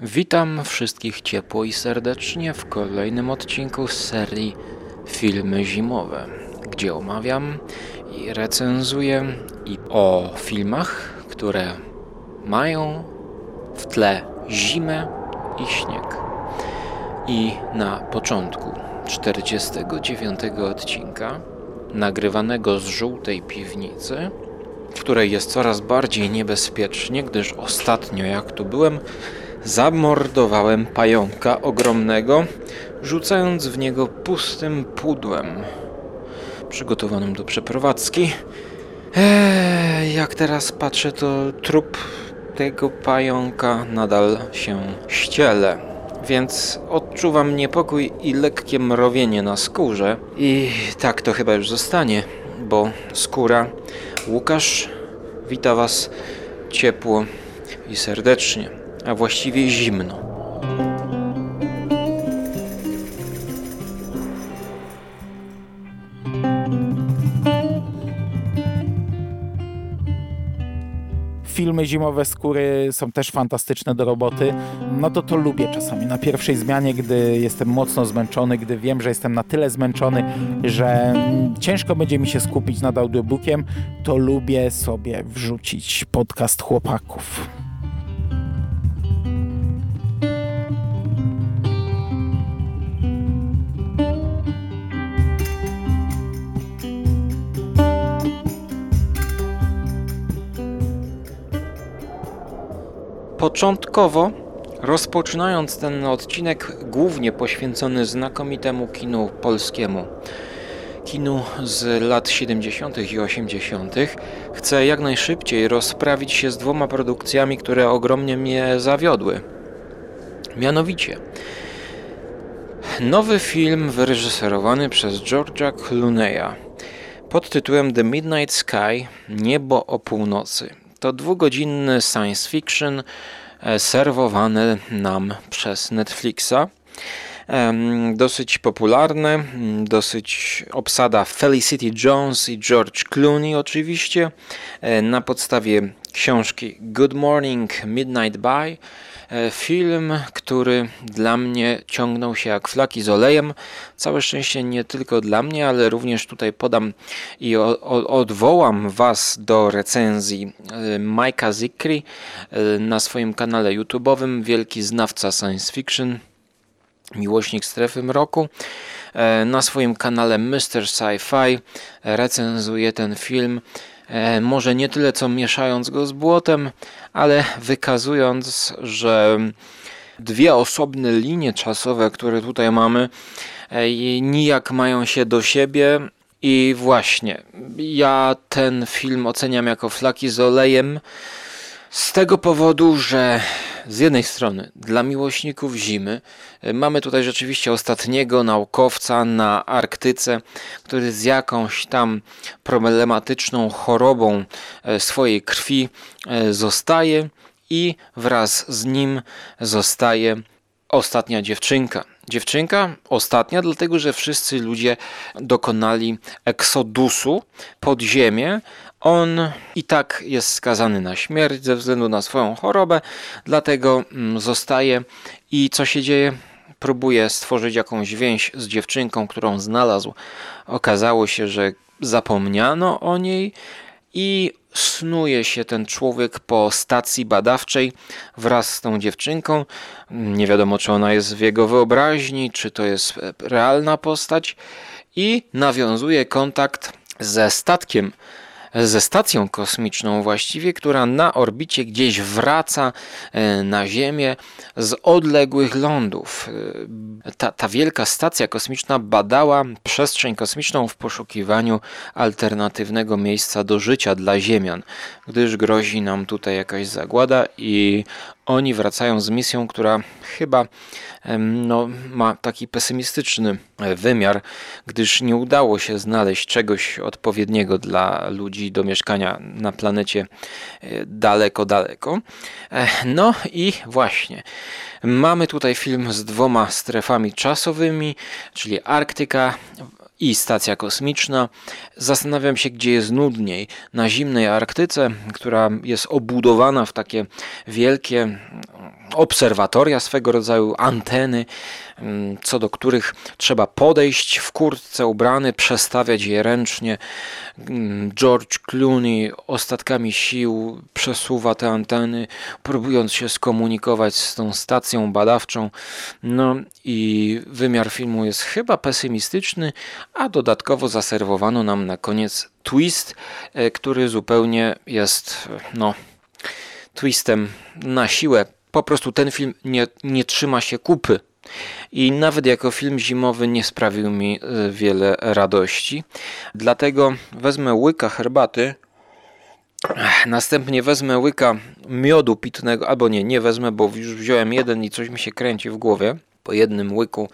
Witam wszystkich ciepło i serdecznie w kolejnym odcinku z serii Filmy Zimowe, gdzie omawiam i recenzuję i o filmach, które mają w tle zimę i śnieg. I na początku 49 odcinka, nagrywanego z żółtej piwnicy, w której jest coraz bardziej niebezpiecznie, gdyż ostatnio jak tu byłem, zamordowałem pająka ogromnego, rzucając w niego pustym pudłem przygotowanym do przeprowadzki. Eee, jak teraz patrzę, to trup tego pająka nadal się ściele, więc odczuwam niepokój i lekkie mrowienie na skórze. I tak to chyba już zostanie, bo skóra Łukasz wita Was ciepło i serdecznie a właściwie zimno. filmy zimowe skóry są też fantastyczne do roboty, no to to lubię czasami. Na pierwszej zmianie, gdy jestem mocno zmęczony, gdy wiem, że jestem na tyle zmęczony, że ciężko będzie mi się skupić nad audiobookiem, to lubię sobie wrzucić podcast chłopaków. Początkowo, rozpoczynając ten odcinek głównie poświęcony znakomitemu kinu polskiemu, kinu z lat 70. i 80., chcę jak najszybciej rozprawić się z dwoma produkcjami, które ogromnie mnie zawiodły. Mianowicie, nowy film wyreżyserowany przez George'a Clooney'a pod tytułem The Midnight Sky Niebo o północy. To dwugodzinny science fiction e, serwowany nam przez Netflixa. Dosyć popularny, dosyć obsada Felicity Jones i George Clooney oczywiście e, na podstawie książki Good Morning Midnight Buy E, film, który dla mnie ciągnął się jak flaki z olejem. Całe szczęście nie tylko dla mnie, ale również tutaj podam i odwołam Was do recenzji e, Majka Zikri e, na swoim kanale YouTube'owym, wielki znawca science fiction, miłośnik strefy mroku. Na swoim kanale Mr. Sci-Fi recenzuje ten film E, może nie tyle co mieszając go z błotem, ale wykazując, że dwie osobne linie czasowe, które tutaj mamy, e, nijak mają się do siebie. I właśnie, ja ten film oceniam jako flaki z olejem z tego powodu, że z jednej strony dla miłośników zimy e, mamy tutaj rzeczywiście ostatniego naukowca na Arktyce, który z jakąś tam problematyczną chorobą e, swojej krwi e, zostaje i wraz z nim zostaje ostatnia dziewczynka. Dziewczynka ostatnia, dlatego że wszyscy ludzie dokonali eksodusu pod ziemię, on i tak jest skazany na śmierć ze względu na swoją chorobę, dlatego mm, zostaje i co się dzieje? Próbuje stworzyć jakąś więź z dziewczynką, którą znalazł. Okazało się, że zapomniano o niej i snuje się ten człowiek po stacji badawczej wraz z tą dziewczynką. Nie wiadomo, czy ona jest w jego wyobraźni, czy to jest realna postać, i nawiązuje kontakt ze statkiem ze stacją kosmiczną właściwie, która na orbicie gdzieś wraca e, na Ziemię z odległych lądów. E, ta, ta wielka stacja kosmiczna badała przestrzeń kosmiczną w poszukiwaniu alternatywnego miejsca do życia dla Ziemian, gdyż grozi nam tutaj jakaś zagłada i oni wracają z misją, która chyba no, ma taki pesymistyczny e, wymiar, gdyż nie udało się znaleźć czegoś odpowiedniego dla ludzi do mieszkania na planecie e, daleko, daleko. E, no i właśnie. Mamy tutaj film z dwoma strefami czasowymi, czyli Arktyka i stacja kosmiczna. Zastanawiam się, gdzie jest nudniej. Na zimnej Arktyce, która jest obudowana w takie wielkie obserwatoria swego rodzaju, anteny, mm, co do których trzeba podejść w kurtce ubrany, przestawiać je ręcznie. Mm, George Clooney ostatkami sił przesuwa te anteny, próbując się skomunikować z tą stacją badawczą. No i wymiar filmu jest chyba pesymistyczny, a dodatkowo zaserwowano nam na koniec twist, e, który zupełnie jest, no, twistem na siłę. Po prostu ten film nie, nie trzyma się kupy. I nawet jako film zimowy nie sprawił mi e, wiele radości. Dlatego wezmę łyka herbaty. Następnie wezmę łyka miodu pitnego, albo nie, nie wezmę, bo już wziąłem jeden i coś mi się kręci w głowie po jednym łyku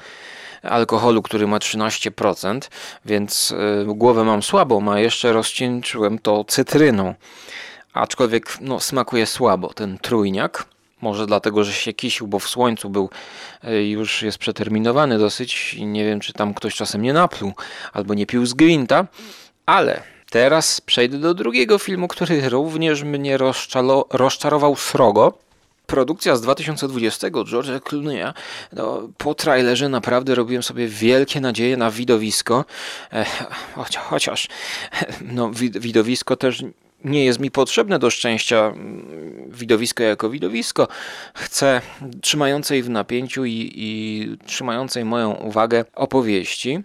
alkoholu, który ma 13%, więc y, głowę mam słabą, a jeszcze rozcieńczyłem to cytryną. Aczkolwiek no, smakuje słabo ten trójniak. Może dlatego, że się kisił, bo w słońcu był, y, już jest przeterminowany dosyć i nie wiem, czy tam ktoś czasem nie napluł albo nie pił z gwinta, ale teraz przejdę do drugiego filmu, który również mnie rozczarował srogo. Produkcja z 2020 George'a Clooney'a. No, po trailerze naprawdę robiłem sobie wielkie nadzieje na widowisko. E, chociaż no, wid- widowisko też nie jest mi potrzebne do szczęścia. mm, Widowisko jako widowisko. Chcę trzymającej w napięciu i, i trzymającej moją uwagę opowieści.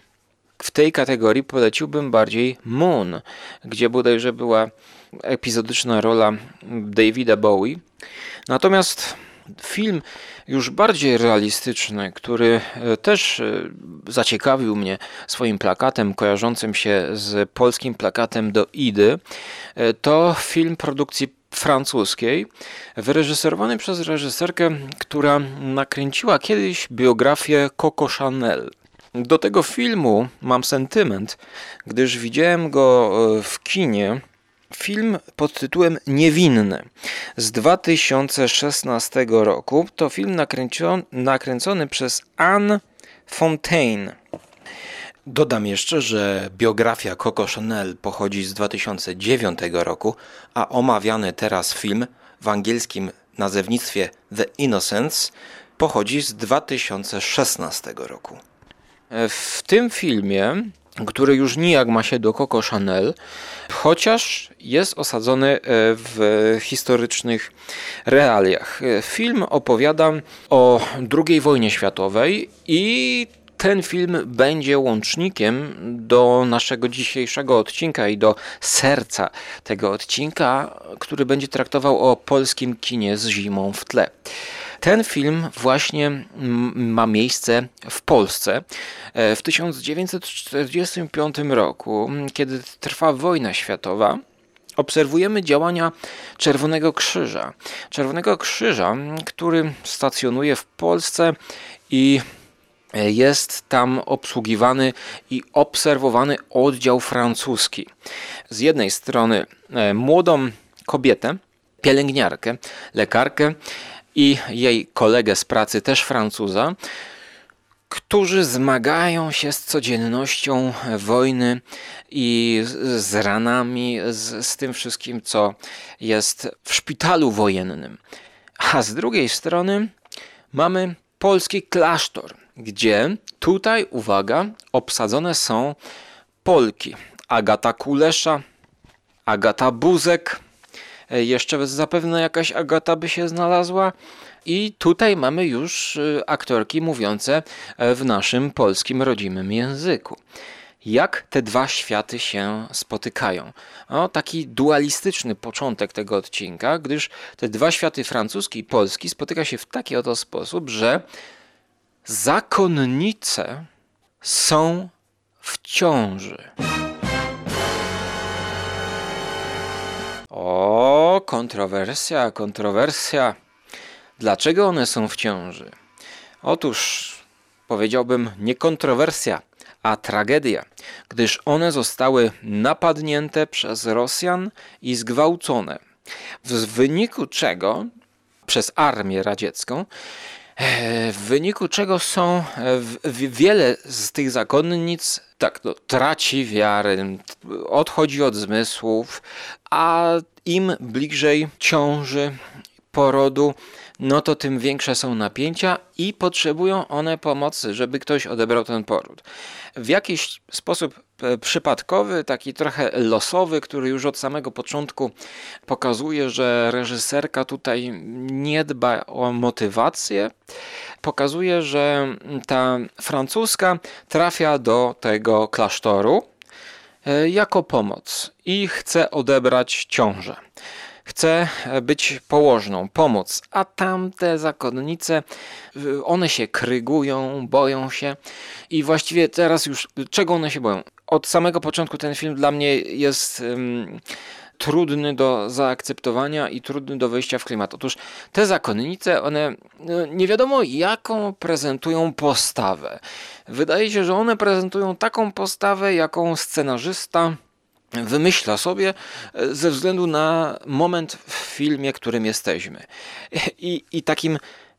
W tej kategorii poleciłbym bardziej Moon, gdzie bodajże była epizodyczna rola Davida Bowie. Natomiast film już bardziej realistyczny, który e, też e, zaciekawił mnie swoim plakatem kojarzącym się z polskim plakatem do Idy, e, to film produkcji francuskiej, wyreżyserowany przez reżyserkę, która nakręciła kiedyś biografię Coco Chanel. Do tego filmu mam sentyment, gdyż widziałem go w kinie. Film pod tytułem Niewinny z 2016 roku. To film nakręcion, nakręcony przez Anne Fontaine. Dodam jeszcze, że biografia Coco Chanel pochodzi z 2009 roku, a omawiany teraz film w angielskim nazewnictwie The Innocents pochodzi z 2016 roku. W tym filmie, który już nijak ma się do Coco Chanel, chociaż jest osadzony e, w historycznych realiach. E, Film opowiada o II wojnie światowej i ten film będzie łącznikiem do naszego dzisiejszego odcinka i do serca tego odcinka, który będzie traktował o polskim kinie z zimą w tle. Ten film właśnie ma miejsce w Polsce e, w 1945 roku, kiedy trwa wojna światowa. Obserwujemy działania Czerwonego Krzyża. Czerwonego Krzyża, który stacjonuje w Polsce i e, jest tam obsługiwany i obserwowany oddział francuski. Z jednej strony e, młodą kobietę, pielęgniarkę, lekarkę i jej kolegę z pracy, też Francuza, którzy zmagają się z codziennością wojny i z- ranami, z, z tym wszystkim, co jest w szpitalu wojennym. A z drugiej strony mamy polski klasztor, gdzie tutaj, uwaga, obsadzone są Polki. Agata Kulesza, Agata Buzek, jeszcze zapewne jakaś Agata by się znalazła. I tutaj mamy już y, aktorki mówiące e, w naszym polskim rodzimym języku. Jak te dwa światy się spotykają? O, taki dualistyczny początek tego odcinka, gdyż te dwa światy francuski i polski spotyka się w taki oto sposób, że zakonnice są w ciąży. O, kontrowersja, kontrowersja. Dlaczego one są w ciąży? Otóż powiedziałbym nie kontrowersja, a tragedia, gdyż one zostały napadnięte przez Rosjan i zgwałcone. W wyniku czego przez armię radziecką E, W wyniku czego są e, wiele z tych zakonnic tak, no, traci wiarę, odchodzi od zmysłów, a im bliżej ciąży porodu, no to tym większe są napięcia i potrzebują one pomocy, żeby ktoś odebrał ten poród. W jakiś sposób e, przypadkowy, taki trochę losowy, który już od samego początku pokazuje, że reżyserka tutaj nie dba o motywację, pokazuje, że ta francuska trafia do tego klasztoru jako pomoc. I chce odebrać ciążę. Chce być położną, pomóc, a tamte zakonnice, one się krygują, boją się. I właściwie teraz już, czego one się boją? Od samego początku ten film dla mnie jest um, trudny do zaakceptowania i trudny do wejścia w klimat. Otóż te zakonnice, one no, nie wiadomo jaką prezentują postawę. Wydaje się, że one prezentują taką postawę, jaką scenarzysta wymyśla sobie e, ze względu na moment w filmie, którym jesteśmy. I, I takim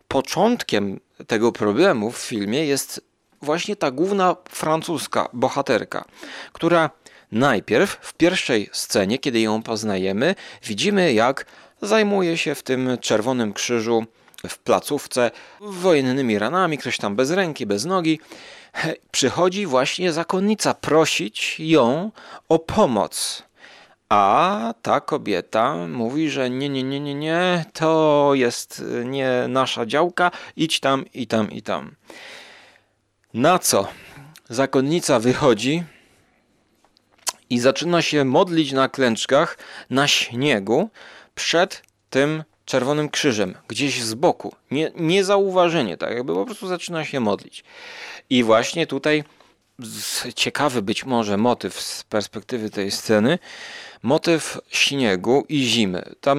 początkiem tego problemu w filmie jest właśnie ta główna francuska bohaterka, która najpierw w pierwszej scenie, kiedy ją poznajemy, widzimy jak zajmuje się w tym czerwonym krzyżu w placówce wojennymi ranami, ktoś tam bez ręki, bez nogi przychodzi właśnie zakonnica prosić ją o pomoc. A ta kobieta mówi, że nie, nie, nie, nie, nie, to jest nie nasza działka, idź tam i tam i tam. Na co zakonnica wychodzi i zaczyna się modlić na klęczkach na śniegu przed tym czerwonym krzyżem, gdzieś z boku. Nie, niezauważenie, tak jakby po prostu zaczyna się modlić. I właśnie tutaj ciekawy być może motyw z perspektywy tej sceny, motyw śniegu i zimy. Tam,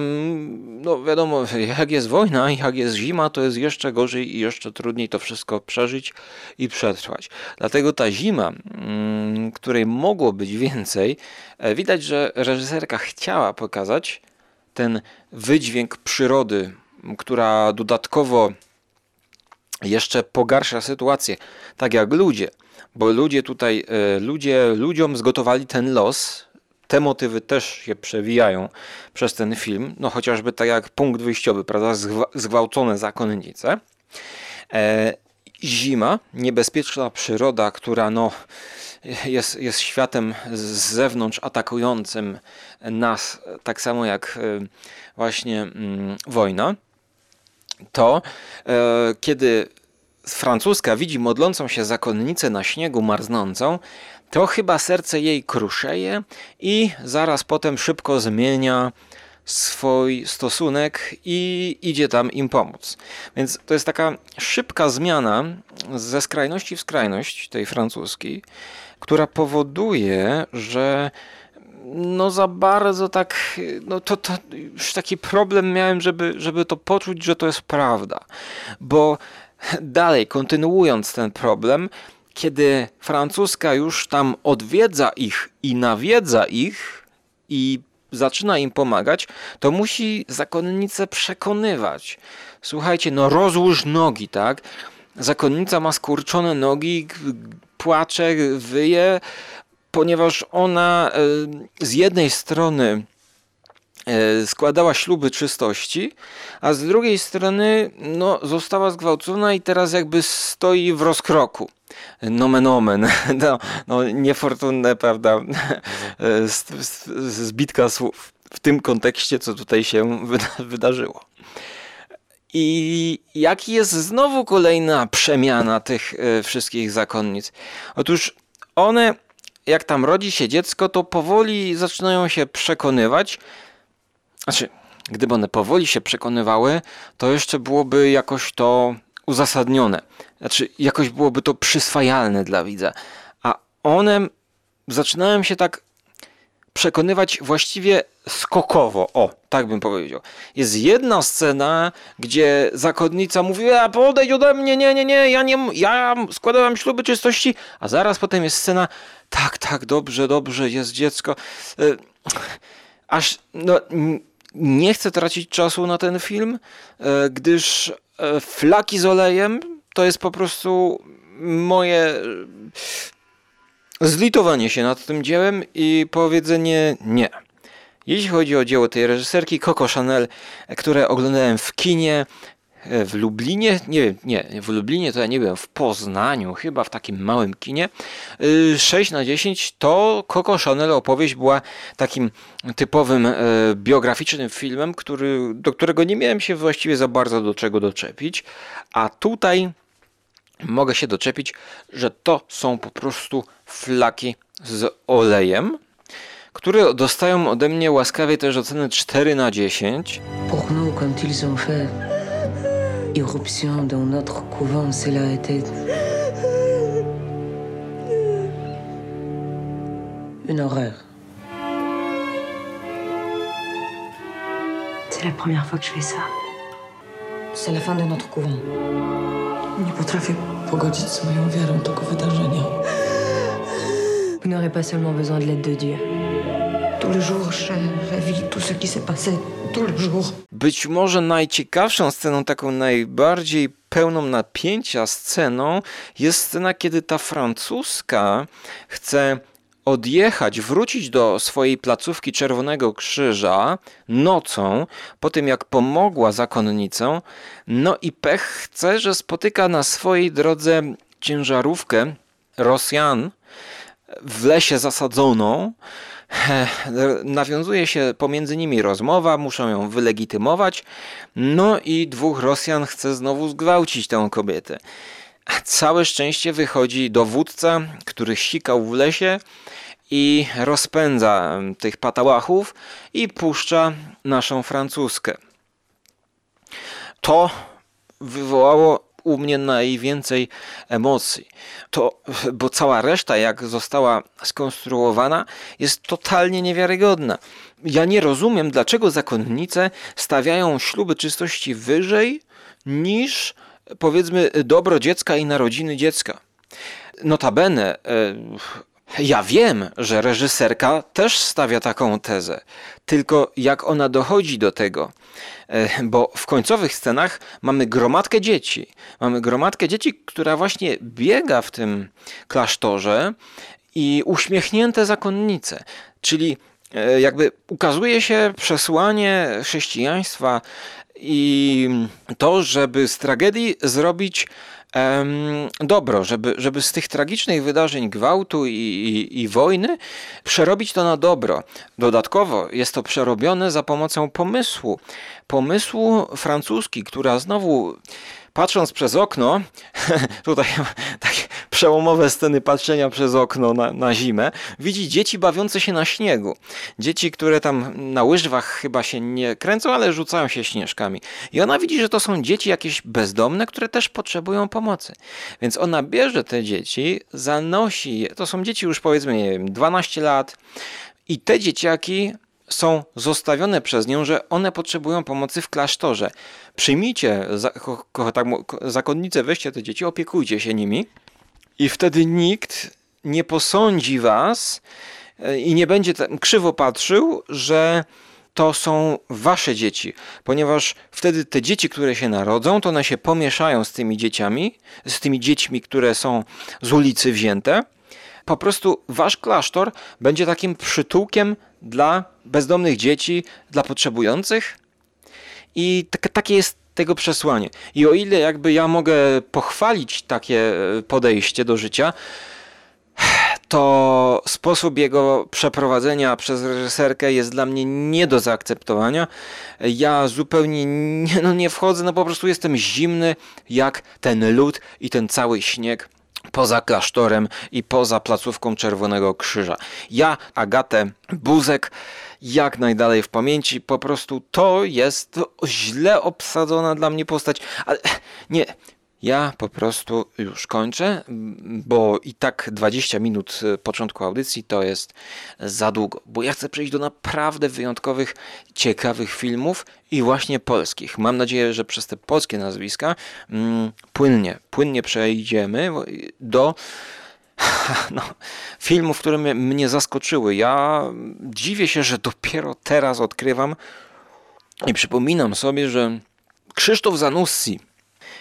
no wiadomo, jak jest wojna, jak jest zima, to jest jeszcze gorzej i jeszcze trudniej to wszystko przeżyć i przetrwać. Dlatego ta zima, mm, której mogło być więcej, e, widać, że reżyserka chciała pokazać ten wydźwięk przyrody, która dodatkowo jeszcze pogarsza sytuację, tak jak ludzie, bo ludzie tutaj, e, ludzie, ludziom zgotowali ten los, te motywy też się przewijają przez ten film, no chociażby tak jak punkt wyjściowy, prawda, zgwałcone zakonnice. E, zima, niebezpieczna przyroda, która no, jest, jest światem z zewnątrz atakującym nas, tak samo jak e, właśnie mm, wojna. To kiedy francuska widzi modlącą się zakonnicę na śniegu marznącą, to chyba serce jej kruszeje i zaraz potem szybko zmienia swój stosunek i idzie tam im pomóc. Więc to jest taka szybka zmiana ze skrajności w skrajność tej francuskiej, która powoduje, że no za bardzo tak, no to, to już taki problem miałem, żeby, żeby to poczuć, że to jest prawda. Bo dalej, kontynuując ten problem, kiedy francuska już tam odwiedza ich i nawiedza ich i zaczyna im pomagać, to musi zakonnicę przekonywać. Słuchajcie, no rozłóż nogi, tak? Zakonnica ma skurczone nogi, płacze, wyje, ponieważ ona e, z jednej strony składała śluby czystości, a z drugiej strony no, została zgwałcona i teraz jakby stoi w rozkroku. Nomen omen. No, no niefortunne, prawda, e, zbitka słów w tym kontekście, co tutaj się wydarzyło. I jaki jest znowu kolejna przemiana tych wszystkich zakonnic? Otóż one jak tam rodzi się dziecko, to powoli zaczynają się przekonywać. Znaczy, gdyby one powoli się przekonywały, to jeszcze byłoby jakoś to uzasadnione. Znaczy, jakoś byłoby to przyswajalne dla widza. A one zaczynają się tak przekonywać właściwie skokowo. O, tak bym powiedział. Jest jedna scena, gdzie zakonnica mówi, a podejdź ode mnie, nie, nie, nie, ja nie, ja składałem śluby czystości, a zaraz potem jest scena, tak, tak, dobrze, dobrze, jest dziecko. E, aż, no, nie chcę tracić czasu na ten film, e, gdyż e, flaki z olejem to jest po prostu moje zlitowanie się nad tym dziełem i powiedzenie nie. Jeśli chodzi o dzieło tej reżyserki Coco Chanel, które oglądałem w kinie e, w Lublinie, nie wiem, nie, w Lublinie to ja nie byłem, w Poznaniu, chyba w takim małym kinie, y, 6 na 10 to Coco Chanel opowieść była takim typowym e, biograficznym filmem, który, do którego nie miałem się właściwie za bardzo do czego doczepić, a tutaj mogę się doczepić, że to są po prostu flaki z olejem, które dostają ode mnie łaskawie też oceny 4 na 10. Pour nous, quand ils ont fait irruption dans notre couvent, cela était une horreur. C'est la première fois que je fais ça. C'est la fin de notre couvent. Nie potrafię pogodzić z moją wiarą tego wydarzenia. Vous n'aurez pas seulement besoin de l'aide de Dieu. Być może najciekawszą sceną, taką najbardziej pełną napięcia sceną jest scena, kiedy ta francuska chce odjechać, wrócić do swojej placówki Czerwonego Krzyża nocą, po tym jak pomogła zakonnicą, no i pech chce, że spotyka na swojej drodze ciężarówkę Rosjan w lesie zasadzoną. Nawiązuje się pomiędzy nimi rozmowa, muszą ją wylegitymować. No i dwóch Rosjan chce znowu zgwałcić tę kobietę. Całe szczęście wychodzi dowódca, który sikał w lesie i rozpędza tych patałachów i puszcza naszą francuskę. To wywołało u mnie najwięcej emocji. To, bo cała reszta, jak została skonstruowana, jest totalnie niewiarygodna. Ja nie rozumiem, dlaczego zakonnice stawiają śluby czystości wyżej niż powiedzmy dobro dziecka i narodziny dziecka. Notabene, e, ja wiem, że reżyserka też stawia taką tezę, tylko jak ona dochodzi do tego, E, bo w końcowych scenach mamy gromadkę dzieci. Mamy gromadkę dzieci, która właśnie biega w tym klasztorze i uśmiechnięte zakonnice, czyli e, jakby ukazuje się przesłanie chrześcijaństwa i to, żeby z tragedii zrobić dobro, żeby, żeby z tych tragicznych wydarzeń gwałtu i, i, i wojny przerobić to na dobro. Dodatkowo jest to przerobione za pomocą pomysłu. Pomysłu francuski, która znowu patrząc przez okno, tutaj takie przełomowe sceny patrzenia przez okno na, na zimę, widzi dzieci bawiące się na śniegu. Dzieci, które tam na łyżwach chyba się nie kręcą, ale rzucają się śnieżkami. I ona widzi, że to są dzieci jakieś bezdomne, które też potrzebują pomocy. Więc ona bierze te dzieci, zanosi je. To są dzieci już powiedzmy, nie wiem, 12 lat. I te dzieciaki są zostawione przez nią, że one potrzebują pomocy w klasztorze. Przyjmijcie tak, zakonnice, weźcie te dzieci, opiekujcie się nimi i wtedy nikt nie posądzi was e, i nie będzie tam krzywo patrzył, że to są wasze dzieci, ponieważ wtedy te dzieci, które się narodzą, to one się pomieszają z tymi dzieciami, z tymi dziećmi, które są z ulicy wzięte. Po prostu wasz klasztor będzie takim przytułkiem dla bezdomnych dzieci, dla potrzebujących. I tak, takie jest tego przesłanie. I o ile jakby ja mogę pochwalić takie e, podejście do życia, to sposób jego przeprowadzenia przez reżyserkę jest dla mnie nie do zaakceptowania. Ja zupełnie nie, no nie wchodzę, no po prostu jestem zimny jak ten lód i ten cały śnieg poza klasztorem i poza placówką Czerwonego Krzyża. Ja, Agatę Buzek, jak najdalej w pamięci, po prostu to jest źle obsadzona dla mnie postać, ale nie, ja po prostu już kończę, bo i tak 20 minut e, początku audycji to jest za długo, bo ja chcę przejść do naprawdę wyjątkowych, ciekawych filmów i właśnie polskich. Mam nadzieję, że przez te polskie nazwiska mm, płynnie, płynnie przejdziemy do no, filmów, które mnie, zaskoczyły. Ja dziwię się, że dopiero teraz odkrywam i przypominam sobie, że Krzysztof Zanussi,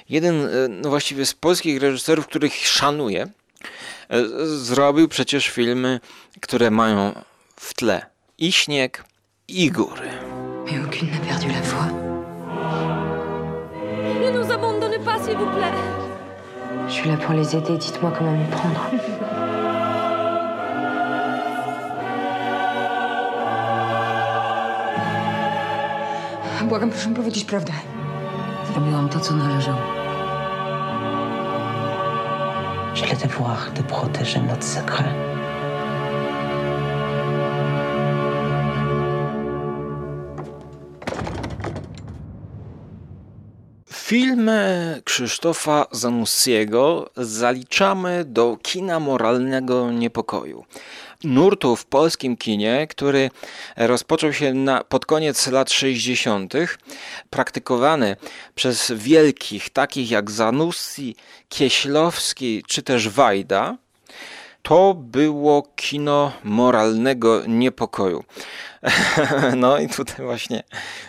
jeden e, no właściwie z polskich reżyserów, których szanuję, e, zrobił przecież filmy, które mają w tle i śnieg, i góry. Mais aucune n'a perdu la foi. Ne nous abandonnez pas, s'il vous plaît. Je suis là pour les aider, dites-moi comment m'y prendre. Błagam, proszę mi powiedzieć prawdę. Zrobiłam to, co należało. J'ai le devoir de protéger notre secret. Film Krzysztofa Zanussiego zaliczamy do kina moralnego niepokoju. Nurtu w polskim kinie, który rozpoczął się na, pod koniec lat 60., praktykowany przez wielkich, takich jak Zanussi, Kieślowski czy też Wajda, to było kino moralnego niepokoju. No i tutaj właśnie,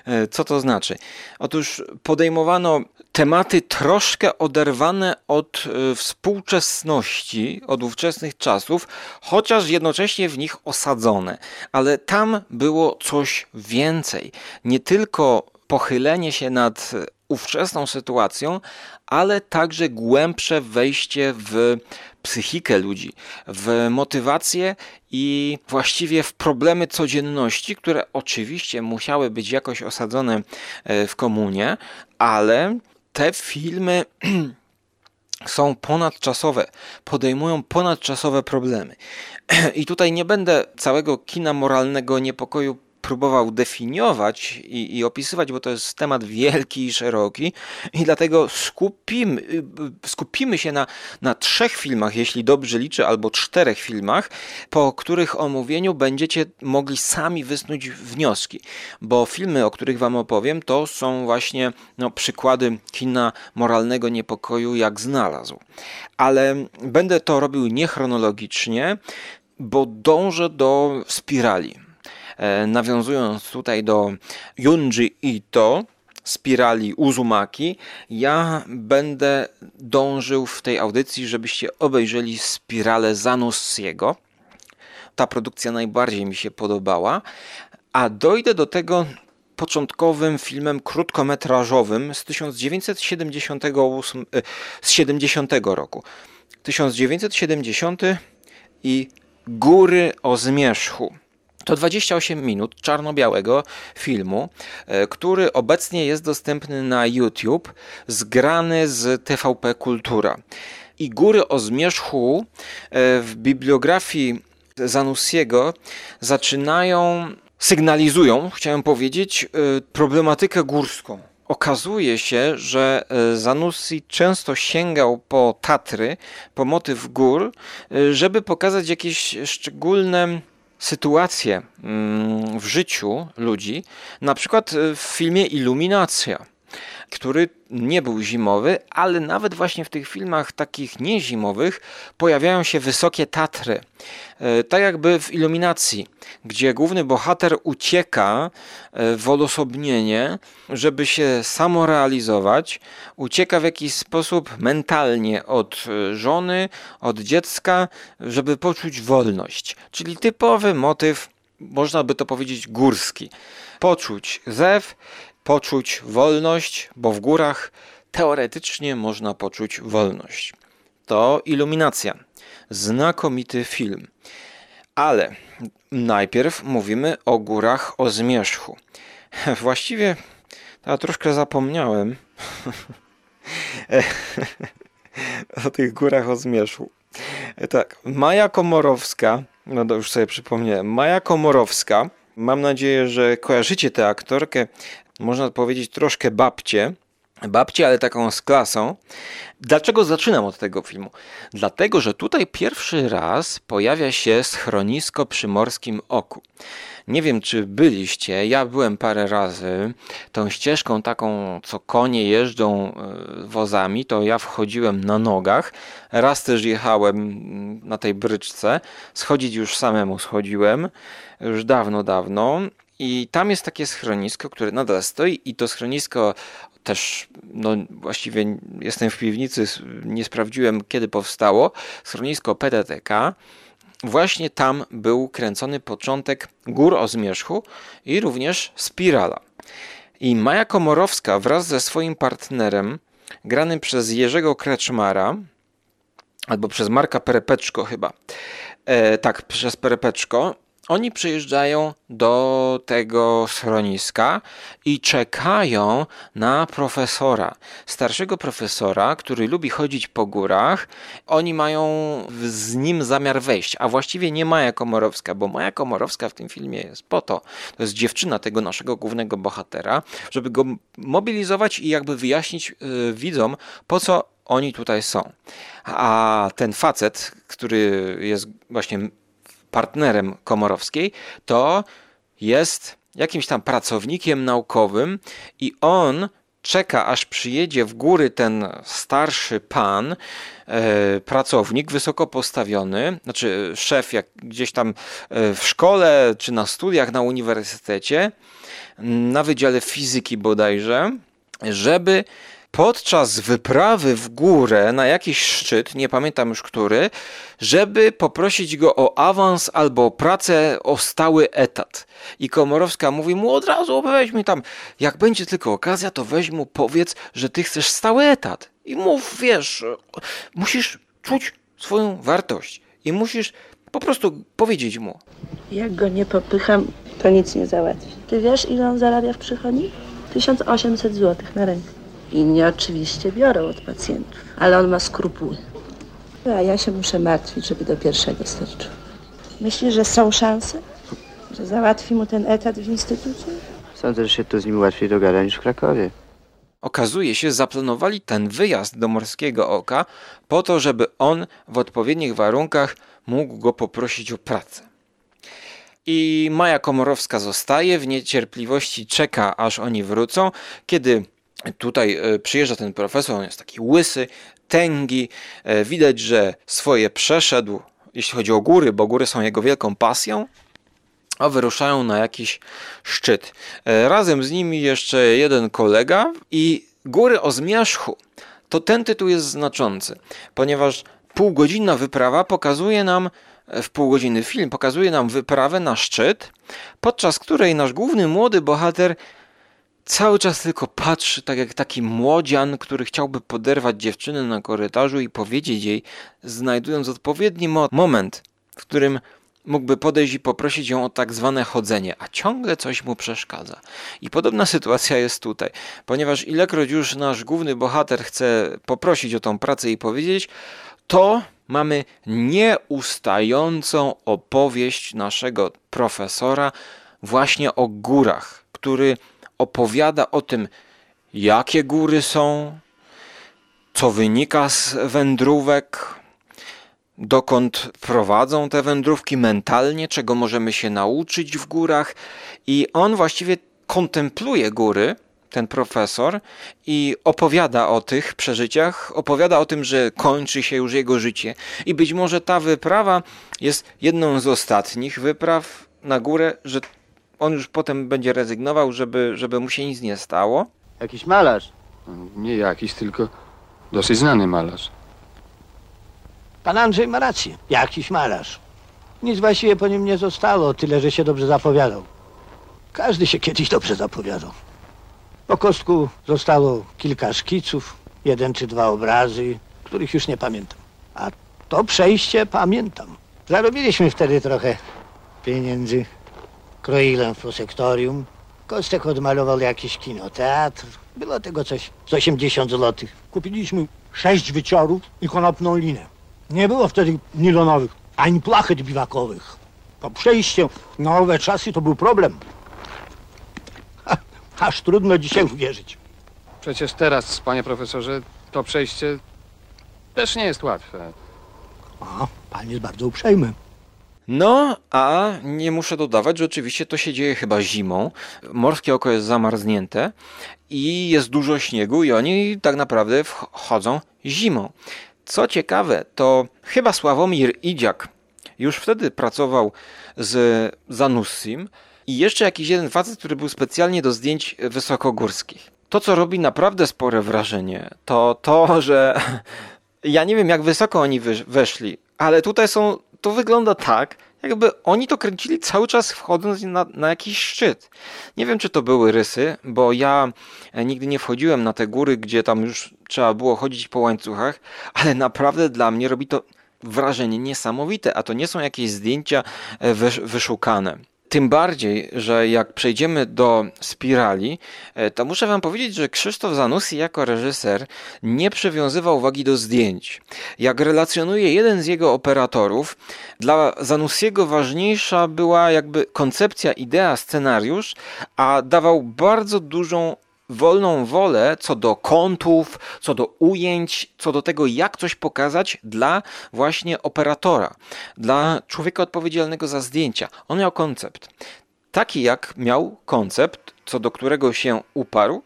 e, co to znaczy? Otóż podejmowano tematy troszkę oderwane od e, współczesności, od ówczesnych czasów, chociaż jednocześnie w nich osadzone. Ale tam było coś więcej. Nie tylko pochylenie się nad ówczesną sytuacją, ale także głębsze wejście w psychikę ludzi, w motywację i właściwie w problemy codzienności, które oczywiście musiały być jakoś osadzone e, w komunie, ale te filmy są ponadczasowe, podejmują ponadczasowe problemy. I tutaj nie będę całego kina moralnego niepokoju próbował definiować i, i, opisywać, bo to jest temat wielki i szeroki, i dlatego skupimy, skupimy się na, na trzech filmach, jeśli dobrze liczę, albo czterech filmach, po których omówieniu będziecie mogli sami wysnuć wnioski, bo filmy, o których Wam opowiem, to są właśnie no, przykłady kina moralnego niepokoju, jak znalazł. Ale będę to robił niechronologicznie, bo dążę do spirali nawiązując tutaj do Junji Ito, spirali Uzumaki, ja będę dążył w tej audycji, żebyście obejrzeli spiralę Zanussiego. Ta produkcja najbardziej mi się podobała, a dojdę do tego początkowym filmem krótkometrażowym z 1978 z 70 roku. 1970 i Góry o zmierzchu. To 28 minut czarno-białego filmu, e, który obecnie jest dostępny na YouTube, zgrany z TVP Kultura. I Góry o zmierzchu e, w bibliografii Zanussiego zaczynają, sygnalizują, chciałem powiedzieć, e, problematykę górską. Okazuje się, że Zanussi często sięgał po Tatry, po motyw gór, żeby pokazać jakieś szczególne sytuacje mm, w życiu ludzi, na przykład w filmie Iluminacja, który nie był zimowy, ale nawet właśnie w tych filmach takich niezimowych pojawiają się wysokie Tatry. E, tak jakby w Iluminacji, gdzie główny bohater ucieka e, w odosobnienie, żeby się samorealizować, ucieka w jakiś sposób mentalnie od e, żony, od dziecka, żeby poczuć wolność. Czyli typowy motyw, można by to powiedzieć, górski. Poczuć zew poczuć wolność, bo w górach teoretycznie można poczuć wolność. To iluminacja. Znakomity film. Ale najpierw mówimy o górach o zmierzchu. Właściwie ja troszkę zapomniałem o tych górach o zmierzchu. Tak, Maja Komorowska, no już sobie przypomniałem, Maja Komorowska, mam nadzieję, że kojarzycie tę aktorkę, można powiedzieć troszkę babcie, babcie, ale taką z klasą. Dlaczego zaczynam od tego filmu? Dlatego, że tutaj pierwszy raz pojawia się schronisko przy Morskim Oku. Nie wiem, czy byliście, ja byłem parę razy tą ścieżką taką, co konie jeżdżą e, wozami, to ja wchodziłem na nogach. Raz też jechałem mm, na tej bryczce, schodzić już samemu schodziłem, już dawno, dawno. I tam jest takie schronisko, które nadal stoi, i to schronisko też, no właściwie jestem w piwnicy, nie sprawdziłem kiedy powstało. Schronisko PTTK właśnie tam był kręcony początek Gór o Zmierzchu i również Spirala. I Maja Komorowska wraz ze swoim partnerem, granym przez Jerzego Kreczmara, albo przez Marka Perepeczko chyba, e, tak, przez Perepeczko, oni przyjeżdżają do tego schroniska i czekają na profesora, starszego profesora, który lubi chodzić po górach. Oni mają z nim zamiar wejść, a właściwie nie Maja Komorowska, bo Maja Komorowska w tym filmie jest po to, to jest dziewczyna tego naszego głównego bohatera, żeby go mobilizować i jakby wyjaśnić y, widzom, po co oni tutaj są. A ten facet, który jest właśnie partnerem Komorowskiej, to jest jakimś tam pracownikiem naukowym i on czeka, aż przyjedzie w góry ten starszy pan, e, pracownik, wysoko postawiony, znaczy szef jak gdzieś tam e, w szkole czy na studiach na uniwersytecie, na Wydziale Fizyki bodajże, żeby podczas wyprawy w górę na jakiś szczyt, nie pamiętam już który, żeby poprosić go o awans albo pracę o stały etat. I Komorowska mówi mu od razu, weź mi tam, jak będzie tylko okazja, to weź mu powiedz, że ty chcesz stały etat. I mów, wiesz, musisz czuć swoją wartość i musisz po prostu powiedzieć mu. Jak go nie popycham, to nic nie załatwi. Ty wiesz, ile on zarabia w przychodni? 1800 zł na rękę. Inni oczywiście biorą od pacjentów, ale on ma skrupuły. A ja się muszę martwić, żeby do pierwszego starczył. Myślisz, że są szanse? Że załatwi mu ten etat w instytucie? Sądzę, że się tu z nim łatwiej dogada niż w Krakowie. Okazuje się, zaplanowali ten wyjazd do Morskiego Oka po to, żeby on w odpowiednich warunkach mógł go poprosić o pracę. I Maja Komorowska zostaje, w niecierpliwości czeka, aż oni wrócą. Kiedy tutaj e, przyjeżdża ten profesor, on jest taki łysy, tęgi, e, widać, że swoje przeszedł, jeśli chodzi o góry, bo góry są jego wielką pasją, a wyruszają na jakiś szczyt. E, Razem z nimi jeszcze jeden kolega i Góry o Zmierzchu. To ten tytuł jest znaczący, ponieważ półgodzinna wyprawa pokazuje nam, w półgodziny film pokazuje nam wyprawę na szczyt, podczas której nasz główny młody bohater cały czas tylko patrzy, tak jak taki młodzian, który chciałby poderwać dziewczynę na korytarzu i powiedzieć jej, znajdując odpowiedni mo- moment, w którym mógłby podejść i poprosić ją o tak zwane chodzenie, a ciągle coś mu przeszkadza. I podobna sytuacja jest tutaj, ponieważ ilekroć już nasz główny bohater chce poprosić o tą pracę i powiedzieć, to mamy nieustającą opowieść naszego profesora właśnie o górach, który opowiada o tym, jakie góry są, co wynika z wędrówek, dokąd prowadzą te wędrówki mentalnie, czego możemy się nauczyć w górach. I on właściwie kontempluje góry, ten profesor, i opowiada o tych przeżyciach, opowiada o tym, że kończy się już jego życie. I być może ta wyprawa jest jedną z ostatnich wypraw na górę, że on już potem będzie rezygnował, żeby, żeby mu się nic nie stało. Jakiś malarz. Nie jakiś, tylko dosyć znany malarz. Pan Andrzej ma rację. Jakiś malarz. Nic właściwie po nim nie zostało, tyle że się dobrze zapowiadał. Każdy się kiedyś dobrze zapowiadał. Po kostku zostało kilka szkiców, jeden czy dwa obrazy, których już nie pamiętam. A to przejście pamiętam. Zarobiliśmy wtedy trochę pieniędzy. Kroiłem w prosektorium. Kostek odmalował jakiś kinoteatr. Było tego coś z 80 złotych. Kupiliśmy sześć wyciorów i konopną linę. Nie było wtedy nilonowych, ani plachet biwakowych. To przejście na owe czasy to był problem. Ha, aż trudno dzisiaj uwierzyć. Przecież teraz, panie profesorze, to przejście też nie jest łatwe. A, pan jest bardzo uprzejmy. No, a nie muszę dodawać, że oczywiście to się dzieje chyba zimą. Morskie oko jest zamarznięte i jest dużo śniegu i oni tak naprawdę wchodzą zimą. Co ciekawe, to chyba Sławomir Idziak już wtedy pracował z Zanussim i jeszcze jakiś jeden facet, który był specjalnie do zdjęć wysokogórskich. To, co robi naprawdę spore wrażenie, to to, że ja nie wiem, jak wysoko oni weszli, ale tutaj są to wygląda tak, jakby oni to kręcili cały czas wchodząc na, na jakiś szczyt. Nie wiem, czy to były rysy, bo ja e, nigdy nie wchodziłem na te góry, gdzie tam już trzeba było chodzić po łańcuchach, ale naprawdę dla mnie robi to wrażenie niesamowite, a to nie są jakieś zdjęcia e, wysz, wyszukane. Tym bardziej, że jak przejdziemy do spirali, e, to muszę wam powiedzieć, że Krzysztof Zanussi jako reżyser nie przywiązywał wagi do zdjęć. Jak relacjonuje jeden z jego operatorów, dla Zanussiego ważniejsza była jakby koncepcja, idea, scenariusz, a dawał bardzo dużą wolną wolę co do kątów, co do ujęć, co do tego, jak coś pokazać dla właśnie operatora, dla człowieka odpowiedzialnego za zdjęcia. On miał koncept. Taki jak miał koncept, co do którego się uparł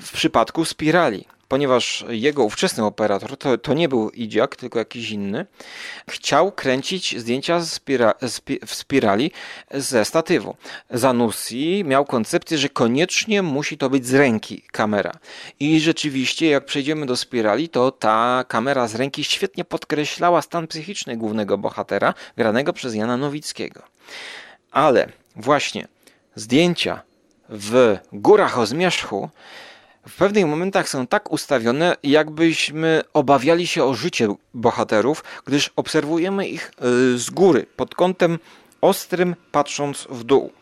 w przypadku spirali. Ponieważ jego ówczesny operator, to, to nie był Idziak, tylko jakiś inny, chciał kręcić zdjęcia spira, spi, w spirali ze statywu. Zanussi miał koncepcję, że koniecznie musi to być z ręki kamera. I rzeczywiście, jak przejdziemy do spirali, to ta kamera z ręki świetnie podkreślała stan psychiczny głównego bohatera, granego przez Jana Nowickiego. Ale właśnie zdjęcia w górach o zmierzchu w pewnych momentach są tak ustawione, jakbyśmy obawiali się o życie bohaterów, gdyż obserwujemy ich y, z góry, pod kątem ostrym, patrząc w dół.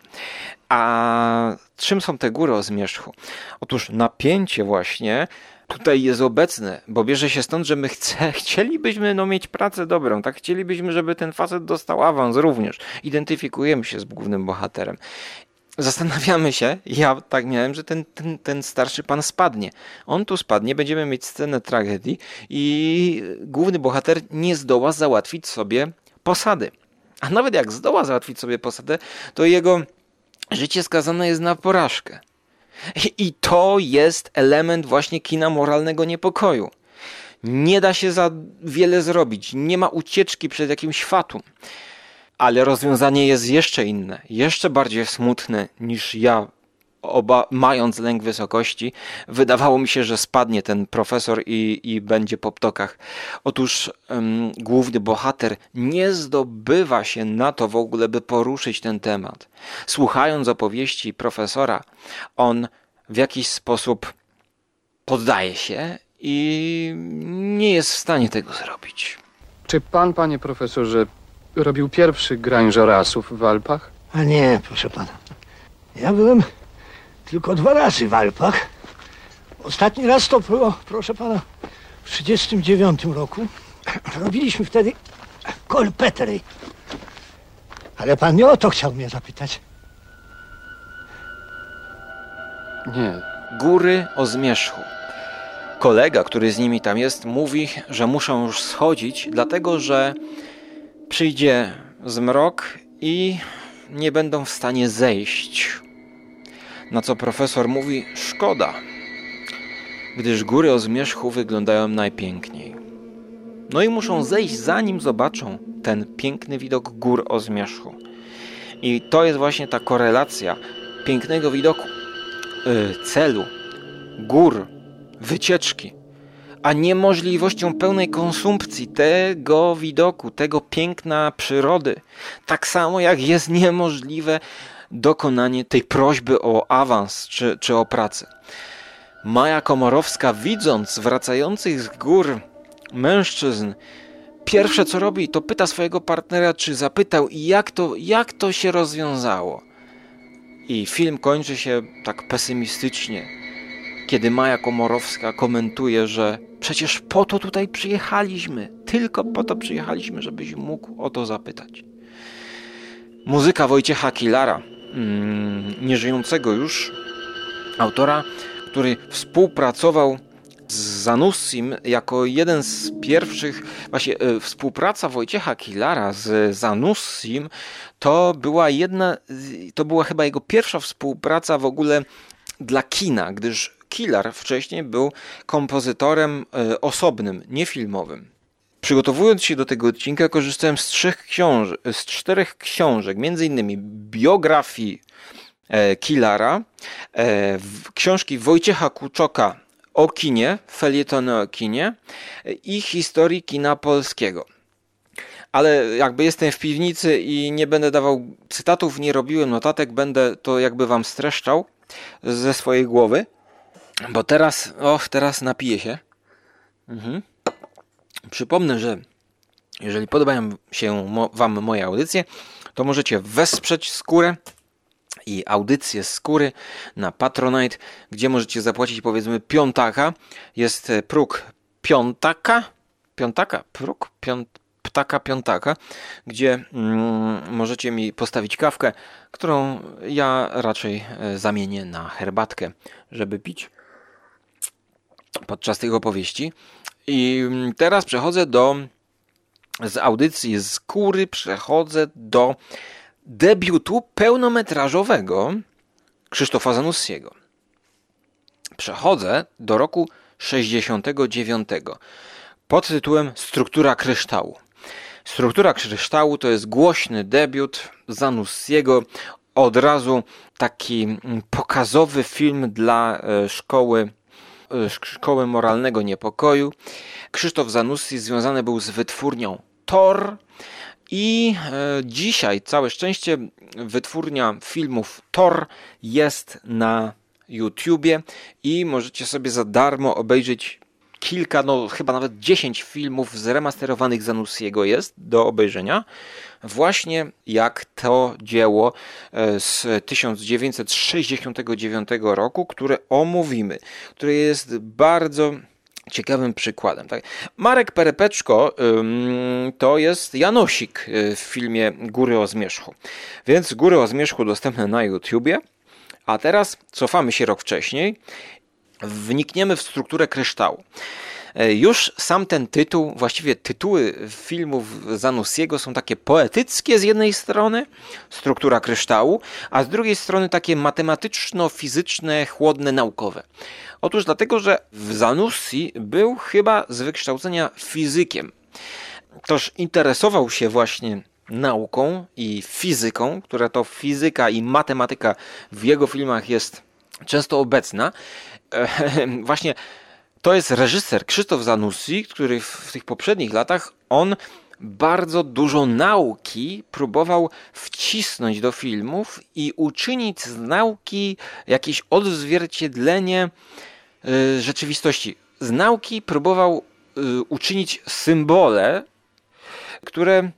A czym są te góry o zmierzchu? Otóż napięcie właśnie tutaj jest obecne, bo bierze się stąd, że my chce, chcielibyśmy no, mieć pracę dobrą, tak? Chcielibyśmy, żeby ten facet dostał awans również. Identyfikujemy się z głównym bohaterem zastanawiamy się, ja tak miałem, że ten, ten, ten starszy pan spadnie. On tu spadnie, będziemy mieć scenę tragedii i główny bohater nie zdoła załatwić sobie posady. A nawet jak zdoła załatwić sobie posadę, to jego życie skazane jest na porażkę. I to jest element właśnie kina moralnego niepokoju. Nie da się za wiele zrobić, nie ma ucieczki przed jakimś fatum. Ale rozwiązanie jest jeszcze inne, jeszcze bardziej smutne niż ja, oba, mając lęk wysokości, wydawało mi się, że spadnie ten profesor i, i będzie po ptokach. Otóż główny bohater nie zdobywa się na to w ogóle, by poruszyć ten temat. Słuchając opowieści profesora, on w jakiś sposób poddaje się i nie jest w stanie tego zrobić. Czy pan, panie profesorze, robił pierwszy grańżorasów w Alpach? A nie, proszę pana. Ja byłem tylko dwa razy w Alpach. Ostatni raz to było, proszę pana, w 1939 roku. Robiliśmy wtedy kolpetry. Ale pan nie o to chciał mnie zapytać. Nie. Góry o zmierzchu. Kolega, który z nimi tam jest, mówi, że muszą już schodzić, dlatego że przyjdzie zmrok i nie będą w stanie zejść. Na co profesor mówi: Szkoda, gdyż góry o zmierzchu wyglądają najpiękniej. No i muszą zejść, zanim zobaczą ten piękny widok gór o zmierzchu. I to jest właśnie ta korelacja pięknego widoku, yy, celu, gór, wycieczki, a niemożliwością pełnej konsumpcji tego widoku, tego piękna przyrody. Tak samo jak jest niemożliwe dokonanie tej prośby o awans czy, czy o pracę. Maja Komorowska, widząc wracających z gór mężczyzn, pierwsze co robi, to pyta swojego partnera, czy zapytał, jak to, jak to się rozwiązało. I film kończy się tak pesymistycznie, kiedy Maja Komorowska komentuje, że przecież po to tutaj przyjechaliśmy, tylko po to przyjechaliśmy, żebyś mógł o to zapytać. Muzyka Wojciecha Kilara, mm, nieżyjącego już autora, który współpracował z Zanussim jako jeden z pierwszych, właśnie e, współpraca Wojciecha Kilara z Zanussim to była jedna, to była chyba jego pierwsza współpraca w ogóle dla kina, gdyż Kilar wcześniej był kompozytorem e, osobnym, niefilmowym. Przygotowując się do tego odcinka, korzystałem z trzech książek, z czterech książek, innymi biografii e, Kilara, e, książki Wojciecha Kuczoka o kinie, felietony o kinie i historii kina polskiego. ale jakby jestem w piwnicy i nie będę dawał cytatów, nie robiłem notatek, będę to jakby wam streszczał ze swojej głowy, bo teraz, och, teraz napiję się. Mhm. Przypomnę, że jeżeli podobają się mo- Wam moje audycje, to możecie wesprzeć skórę i audycję skóry na Patronite, gdzie możecie zapłacić powiedzmy piątaka. Jest e, próg piątaka, piątaka, próg piąt, ptaka piątaka, gdzie mm, możecie mi postawić kawkę, którą ja raczej e, zamienię na herbatkę, żeby pić podczas tych opowieści. I mm, teraz przechodzę do z audycji z góry przechodzę do debiutu pełnometrażowego Krzysztofa Zanussiego. Przechodzę do roku 69 pod tytułem Struktura kryształu. Struktura kryształu to jest głośny debiut Zanussiego, od taki mm, pokazowy film dla e, szkoły szkoły moralnego niepokoju. Krzysztof Zanussi związany był z wytwórnią Tor i e, dzisiaj całe szczęście wytwórnia filmów Tor jest na YouTubie i możecie sobie za darmo obejrzeć kilka, no chyba nawet 10 filmów zremasterowanych Zanussiego jest do obejrzenia. Właśnie jak to dzieło e, z 1969 roku, które omówimy, które jest bardzo ciekawym przykładem. Tak? Marek Perepeczko to jest Janosik y, w filmie Góry o Zmierzchu. Więc Góry o Zmierzchu dostępne na YouTubie. A teraz cofamy się rok wcześniej. Wnikniemy w strukturę kryształu. E, Już sam ten tytuł, właściwie tytuły filmów Zanussiego są takie poetyckie z jednej strony, struktura kryształu, a z drugiej strony takie matematyczno-fizyczne, chłodne, naukowe. Otóż dlatego, że Zanussi był chyba z wykształcenia fizykiem. Toż interesował się właśnie nauką i fizyką, która to fizyka i matematyka w jego filmach jest często obecna. Właśnie to jest reżyser Krzysztof Zanussi, który w tych poprzednich latach on bardzo dużo nauki próbował wcisnąć do filmów i uczynić z nauki jakieś odzwierciedlenie y, rzeczywistości. Z nauki próbował y, uczynić symbole, które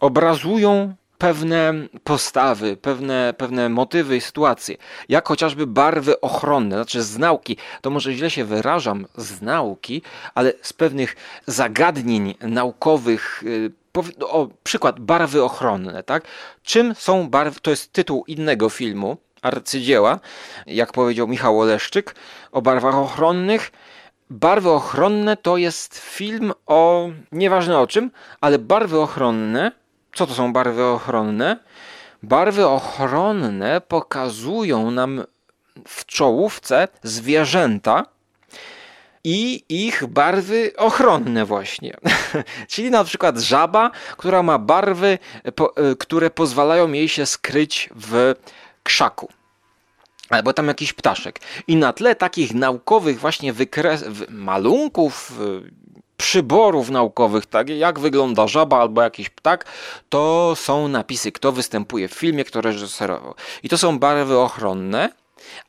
obrazują pewne postawy, pewne, pewne motywy i sytuacje, jak chociażby barwy ochronne, znaczy z nauki, to może źle się wyrażam, z nauki, ale z pewnych zagadnień naukowych, y, no, o, przykład barwy ochronne, tak? Czym są barwy, to jest tytuł innego filmu, arcydzieła, jak powiedział Michał Oleszczyk, o barwach ochronnych, Barwy ochronne to jest film o nieważne o czym, ale barwy ochronne. Co to są barwy ochronne? Barwy ochronne pokazują nam w czołówce zwierzęta i ich barwy ochronne właśnie. Czyli na przykład żaba, która ma barwy, y, które pozwalają jej się skryć w krzaku albo tam jakiś ptaszek. I na tle takich naukowych właśnie wykres, malunków, przyborów naukowych, tak jak wygląda żaba albo jakiś ptak, to są napisy, kto występuje w filmie, kto reżyserował. I to są barwy ochronne.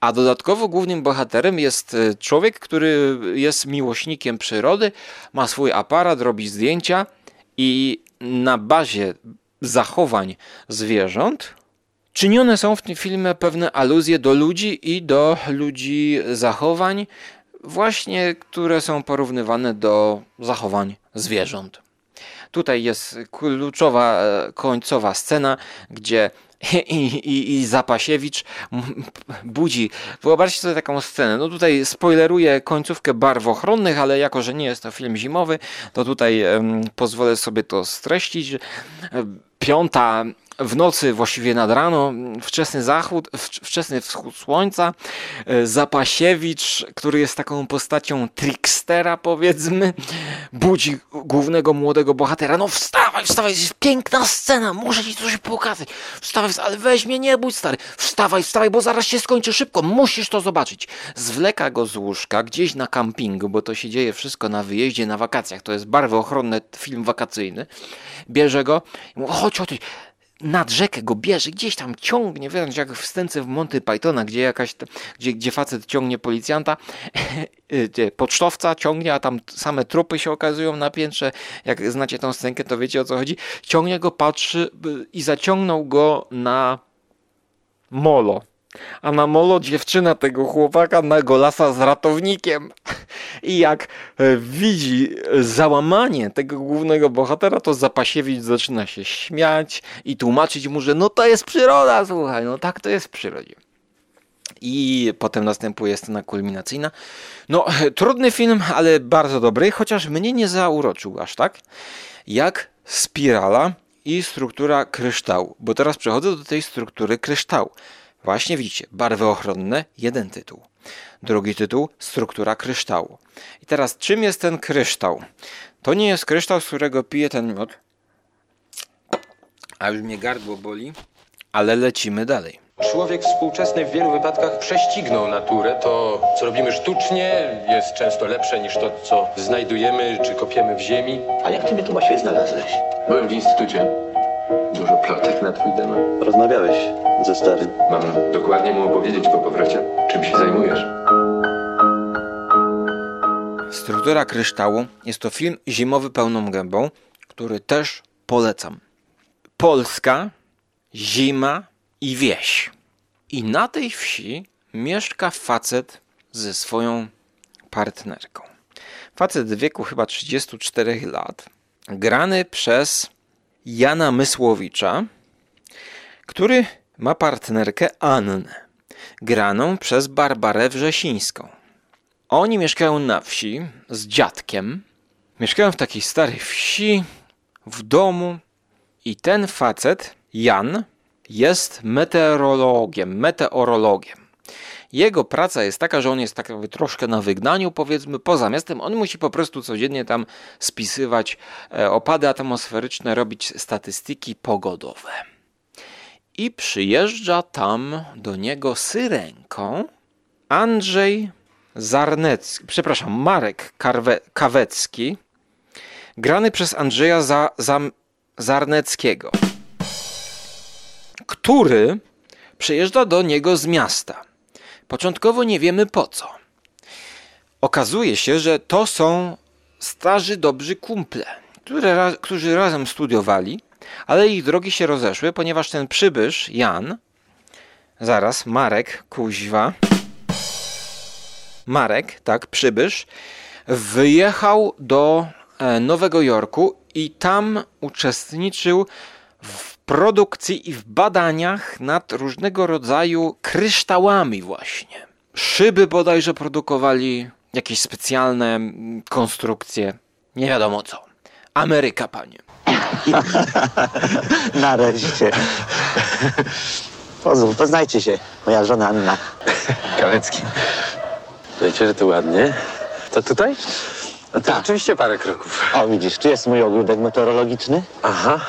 A dodatkowo głównym bohaterem jest y, człowiek, który jest miłośnikiem przyrody, ma swój aparat, robi zdjęcia i na bazie zachowań zwierząt Czynione są w tym filmie pewne aluzje do ludzi i do ludzi zachowań, właśnie które są porównywane do zachowań zwierząt. Tutaj jest kluczowa e, końcowa scena, gdzie i, i, i Zapasiewicz budzi. Wyobraźcie sobie taką scenę. No tutaj spoileruję końcówkę barw ochronnych, ale jako, że nie jest to film zimowy, to tutaj em, pozwolę sobie to streścić. E, piąta w nocy, właściwie nad rano, wczesny zachód, wcz- wczesny wschód słońca, e, Zapasiewicz, który jest taką postacią trickstera powiedzmy, budzi głównego młodego bohatera, no wstawaj, wstawaj, jest piękna scena, muszę ci coś pokazać, wstawaj, ale weź mnie, nie bój stary, wstawaj, wstawaj, bo zaraz się skończy szybko, musisz to zobaczyć. Zwleka go z łóżka gdzieś na kampingu, bo to się dzieje wszystko na wyjeździe, na wakacjach, to jest barwochronny film wakacyjny, bierze go i mówi, chodź, chodź, nad rzekę go bierze, gdzieś tam ciągnie, wiesz, jak w scence w Monty Pythona, gdzie jakaś, gdzie, gdzie facet ciągnie policjanta, gdzie pocztowca ciągnie, a tam same trupy się okazują na piętrze, jak znacie tą scenkę, to wiecie o co chodzi, ciągnie go, patrzy y, i zaciągnął go na molo. A na molo dziewczyna tego chłopaka na golasa z ratownikiem. I jak e, widzi załamanie tego głównego bohatera, to Zapasiewicz zaczyna się śmiać i tłumaczyć mu, że no to jest przyroda, słuchaj, no tak to jest w przyrodzie. I potem następuje scena kulminacyjna. No, trudny film, ale bardzo dobry, chociaż mnie nie zauroczył aż tak, jak spirala i struktura kryształu. Bo teraz przechodzę do tej struktury kryształu. Właśnie widzicie, barwy ochronne, jeden tytuł. Drugi tytuł, struktura kryształu. I teraz, czym jest ten kryształ? To nie jest kryształ, z którego piję ten miód. A już mnie gardło boli, ale lecimy dalej. Człowiek współczesny w wielu wypadkach prześcignął naturę. To, co robimy sztucznie, jest często lepsze niż to, co znajdujemy czy kopiemy w ziemi. A jak ty mnie tu właściwie znalazłeś? Byłem w instytucie. Dużo plotek na twój temat. Rozmawiałeś ze starym. Mam dokładnie mu opowiedzieć po powrocie, czym się zajmujesz. Struktura kryształu jest to film zimowy pełną gębą, który też polecam. Polska, zima i wieś. I na tej wsi mieszka facet ze swoją partnerką. Facet w wieku chyba 34 lat, grany przez Jana Mysłowicza, który ma partnerkę Annę, graną przez Barbarę Wrzesińską. Oni mieszkają na wsi z dziadkiem. Mieszkają w takiej starej wsi, w domu. I ten facet, Jan, jest meteorologiem, meteorologiem. Jego praca jest taka, że on jest tak jakby troszkę na wygnaniu, powiedzmy, poza miastem. On musi po prostu codziennie tam spisywać e, opady atmosferyczne, robić statystyki pogodowe. I przyjeżdża tam do niego syrenką Andrzej Zarnecki, przepraszam, Marek Karwe, Kawecki, grany przez Andrzeja Za, Zam, Zarneckiego, który przyjeżdża do niego z miasta. Początkowo nie wiemy po co. Okazuje się, że to są starzy dobrzy kumple, które, którzy razem studiowali, ale ich drogi się rozeszły, ponieważ ten przybysz, Jan, zaraz, Marek, kuźwa, Marek, tak, przybysz, wyjechał do e, Nowego Jorku i tam uczestniczył w produkcji i w badaniach nad różnego rodzaju kryształami właśnie. Szyby bodajże produkowali, jakieś specjalne mm, konstrukcje, nie wiadomo co. Ameryka, panie. Nareszcie. Pozwól, poznajcie się. Moja żona Anna. Kalecki. Wiecie, że to ładnie. To tutaj? No to Tak. oczywiście parę kroków. O, widzisz, tu jest mój ogródek meteorologiczny. Aha.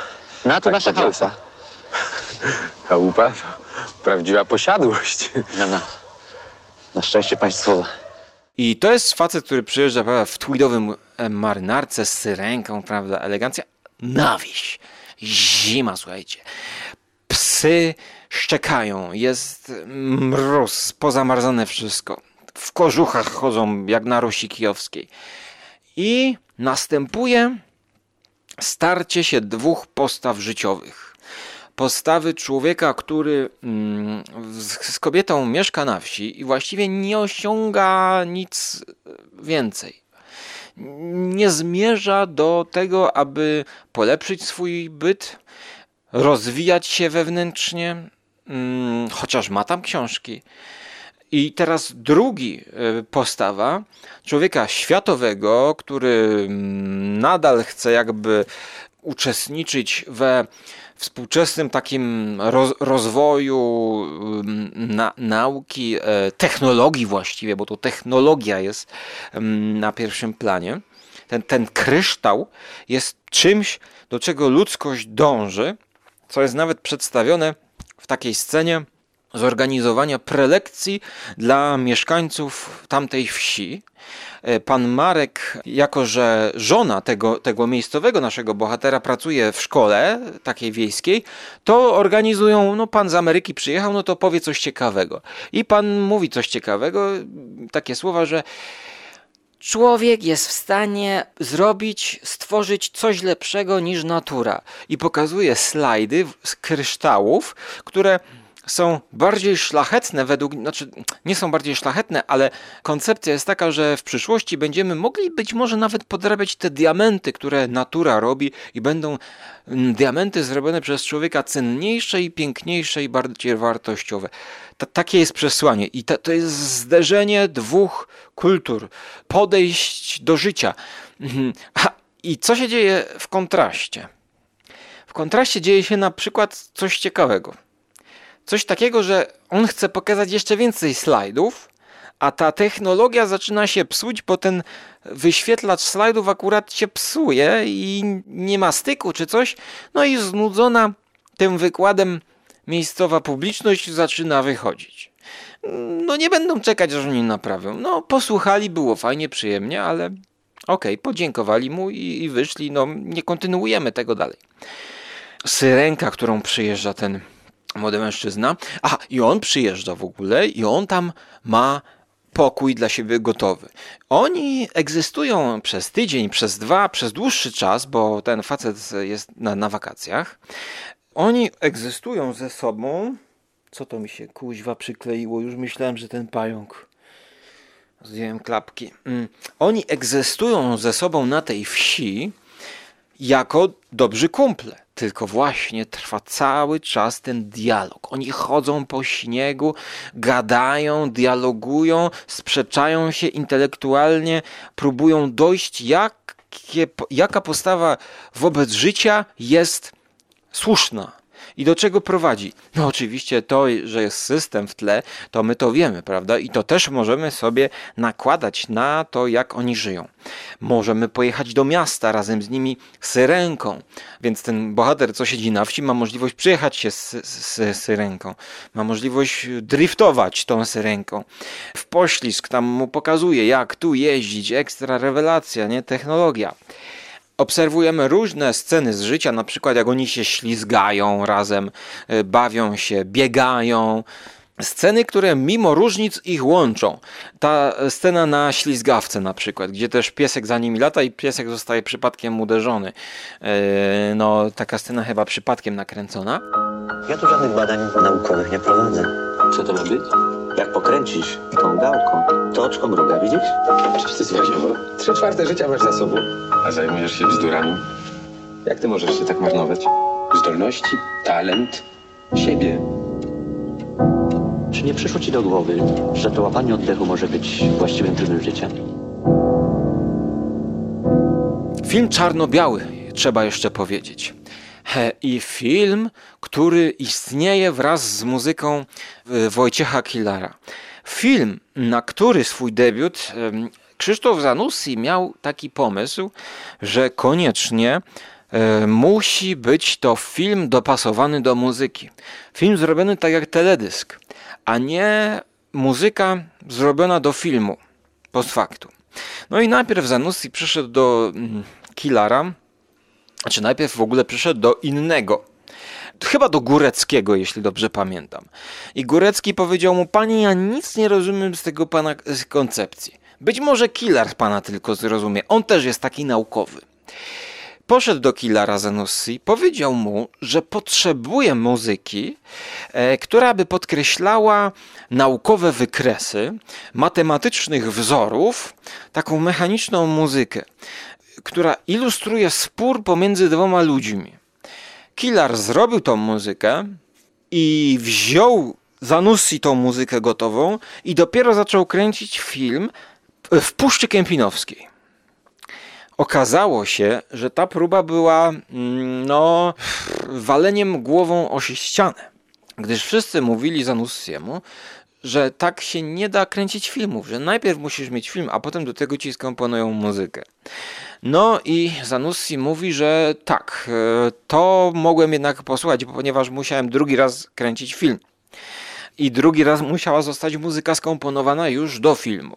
No, a tu Tak, nasza chałupa. Chałupa to prawdziwa posiadłość. No, no. Na szczęście państwowe. I to jest facet, który przyjeżdża prawda, w tweedowym e, marynarce z syrenką, prawda, elegancja, na wieś. Zima, słuchajcie. Psy szczekają, jest mróz, pozamarzane wszystko. W kożuchach chodzą jak na Rusi Kijowskiej. I następuje starcie się dwóch postaw życiowych. Postawy człowieka, który mm, z, kobietą mieszka na wsi i właściwie nie osiąga nic więcej. Nie zmierza do tego, aby polepszyć swój byt, rozwijać się wewnętrznie, mm, chociaż ma tam książki. I teraz drugi e, postawa człowieka światowego, który mm, nadal chce jakby uczestniczyć we współczesnym takim roz, rozwoju ym, na, nauki, e, technologii właściwie, bo to technologia jest ym, na pierwszym planie. Ten, ten kryształ jest czymś, do czego ludzkość dąży, co jest nawet przedstawione w takiej scenie zorganizowania prelekcji dla mieszkańców tamtej wsi. E, Pan Marek, jako że żona tego, tego miejscowego naszego bohatera pracuje w szkole takiej wiejskiej, to organizują, no pan z Ameryki przyjechał, no to powie coś ciekawego. I pan mówi coś ciekawego, takie słowa, że Człowiek jest w stanie zrobić, stworzyć coś lepszego niż natura. I pokazuje slajdy z kryształów, które są bardziej szlachetne według, znaczy nie są bardziej szlachetne, ale koncepcja jest taka, że w przyszłości będziemy mogli być może nawet podrabiać te diamenty, które natura robi i będą mm, diamenty zrobione przez człowieka cenniejsze i piękniejsze i bardziej wartościowe. Ta, takie jest przesłanie i to jest zderzenie dwóch kultur, podejść do życia. Mhm. I co się dzieje w kontraście? W kontraście dzieje się na przykład coś ciekawego coś takiego, że on chce pokazać jeszcze więcej slajdów, a ta technologia zaczyna się psuć, bo ten wyświetlacz slajdów akurat się psuje i nie ma styku czy coś. No i znudzona tym wykładem miejscowa publiczność zaczyna wychodzić. No nie będą czekać, aż oni naprawią. No posłuchali, było fajnie, przyjemnie, ale okej, okay, podziękowali mu i, i wyszli. No nie kontynuujemy tego dalej. Syrenka, którą przyjeżdża ten młody mężczyzna. A, i on przyjeżdża w ogóle i on tam ma pokój dla siebie gotowy. Oni egzystują przez tydzień, przez dwa, przez dłuższy czas, bo ten facet jest na, na wakacjach. Oni egzystują ze sobą. Co to mi się kuźwa przykleiło? Już myślałem, że ten pająk. Zdjąłem klapki. Mm. Oni egzystują ze sobą na tej wsi jako dobrzy kumple. Tylko właśnie trwa cały czas ten dialog. Oni chodzą po śniegu, gadają, dialogują, sprzeczają się intelektualnie, próbują dojść, jakie, jaka postawa wobec życia jest słuszna i do czego prowadzi? No oczywiście to, że jest system w tle, to my to wiemy, prawda? I to też możemy sobie nakładać na to, jak oni żyją. Możemy pojechać do miasta razem z nimi syrenką, więc ten bohater, co siedzi na wsi, ma możliwość przyjechać się z, z, z syrenką, ma możliwość driftować tą syrenką. W poślizg tam mu pokazuje, jak tu jeździć, ekstra rewelacja, nie? Technologia obserwujemy różne sceny z życia, na przykład jak oni się ślizgają razem, y, bawią się, biegają. Sceny, które mimo różnic ich łączą. Ta scena na ślizgawce na przykład, gdzie też piesek za nimi lata i piesek zostaje przypadkiem uderzony. Yy, no, taka scena chyba przypadkiem nakręcona. Ja tu żadnych badań naukowych nie prowadzę. Co to ma być? Jak pokręcisz tą gałką, to oczko mruga, widzisz? Czyś ty zwariował? Trzy czwarte życia masz za sobą. A zajmujesz się bzdurami? Jak ty możesz się tak marnować? Zdolności, talent, siebie. Czy nie przyszło ci do głowy, że to łapanie oddechu może być właściwym trybem życia? Film czarno-biały, trzeba jeszcze powiedzieć. I film, który istnieje wraz z muzyką e, Wojciecha Killara. Film, na który swój debiut Krzysztof Zanussi miał taki pomysł, że koniecznie e, musi być to film dopasowany do muzyki. Film zrobiony tak jak teledysk, a nie muzyka zrobiona do filmu post factum. No i najpierw Zanussi przyszedł do mm, Killara, znaczy najpierw w ogóle przyszedł do innego. Chyba do Góreckiego, jeśli dobrze pamiętam. I Górecki powiedział mu, panie, ja nic nie rozumiem z tego pana z koncepcji. Być może Killer pana tylko zrozumie. On też jest taki naukowy. Poszedł do Killara Zanussi, powiedział mu, że potrzebuje muzyki, e, która by podkreślała naukowe wykresy, matematycznych wzorów, taką mechaniczną muzykę która ilustruje spór pomiędzy dwoma ludźmi. Killar zrobił tą muzykę i wziął Zanussi tą muzykę gotową i dopiero zaczął kręcić film w Puszczy Kępinowskiej. Okazało się, że ta próba była mm, no, waleniem głową o ścianę, gdyż wszyscy mówili Zanussiemu, że tak się nie da kręcić filmów, że najpierw musisz mieć film, a potem do tego ci skomponują muzykę. No i Zanussi mówi, że tak, e, to mogłem jednak posłuchać, ponieważ musiałem drugi raz kręcić film. I drugi raz musiała zostać muzyka skomponowana już do filmu.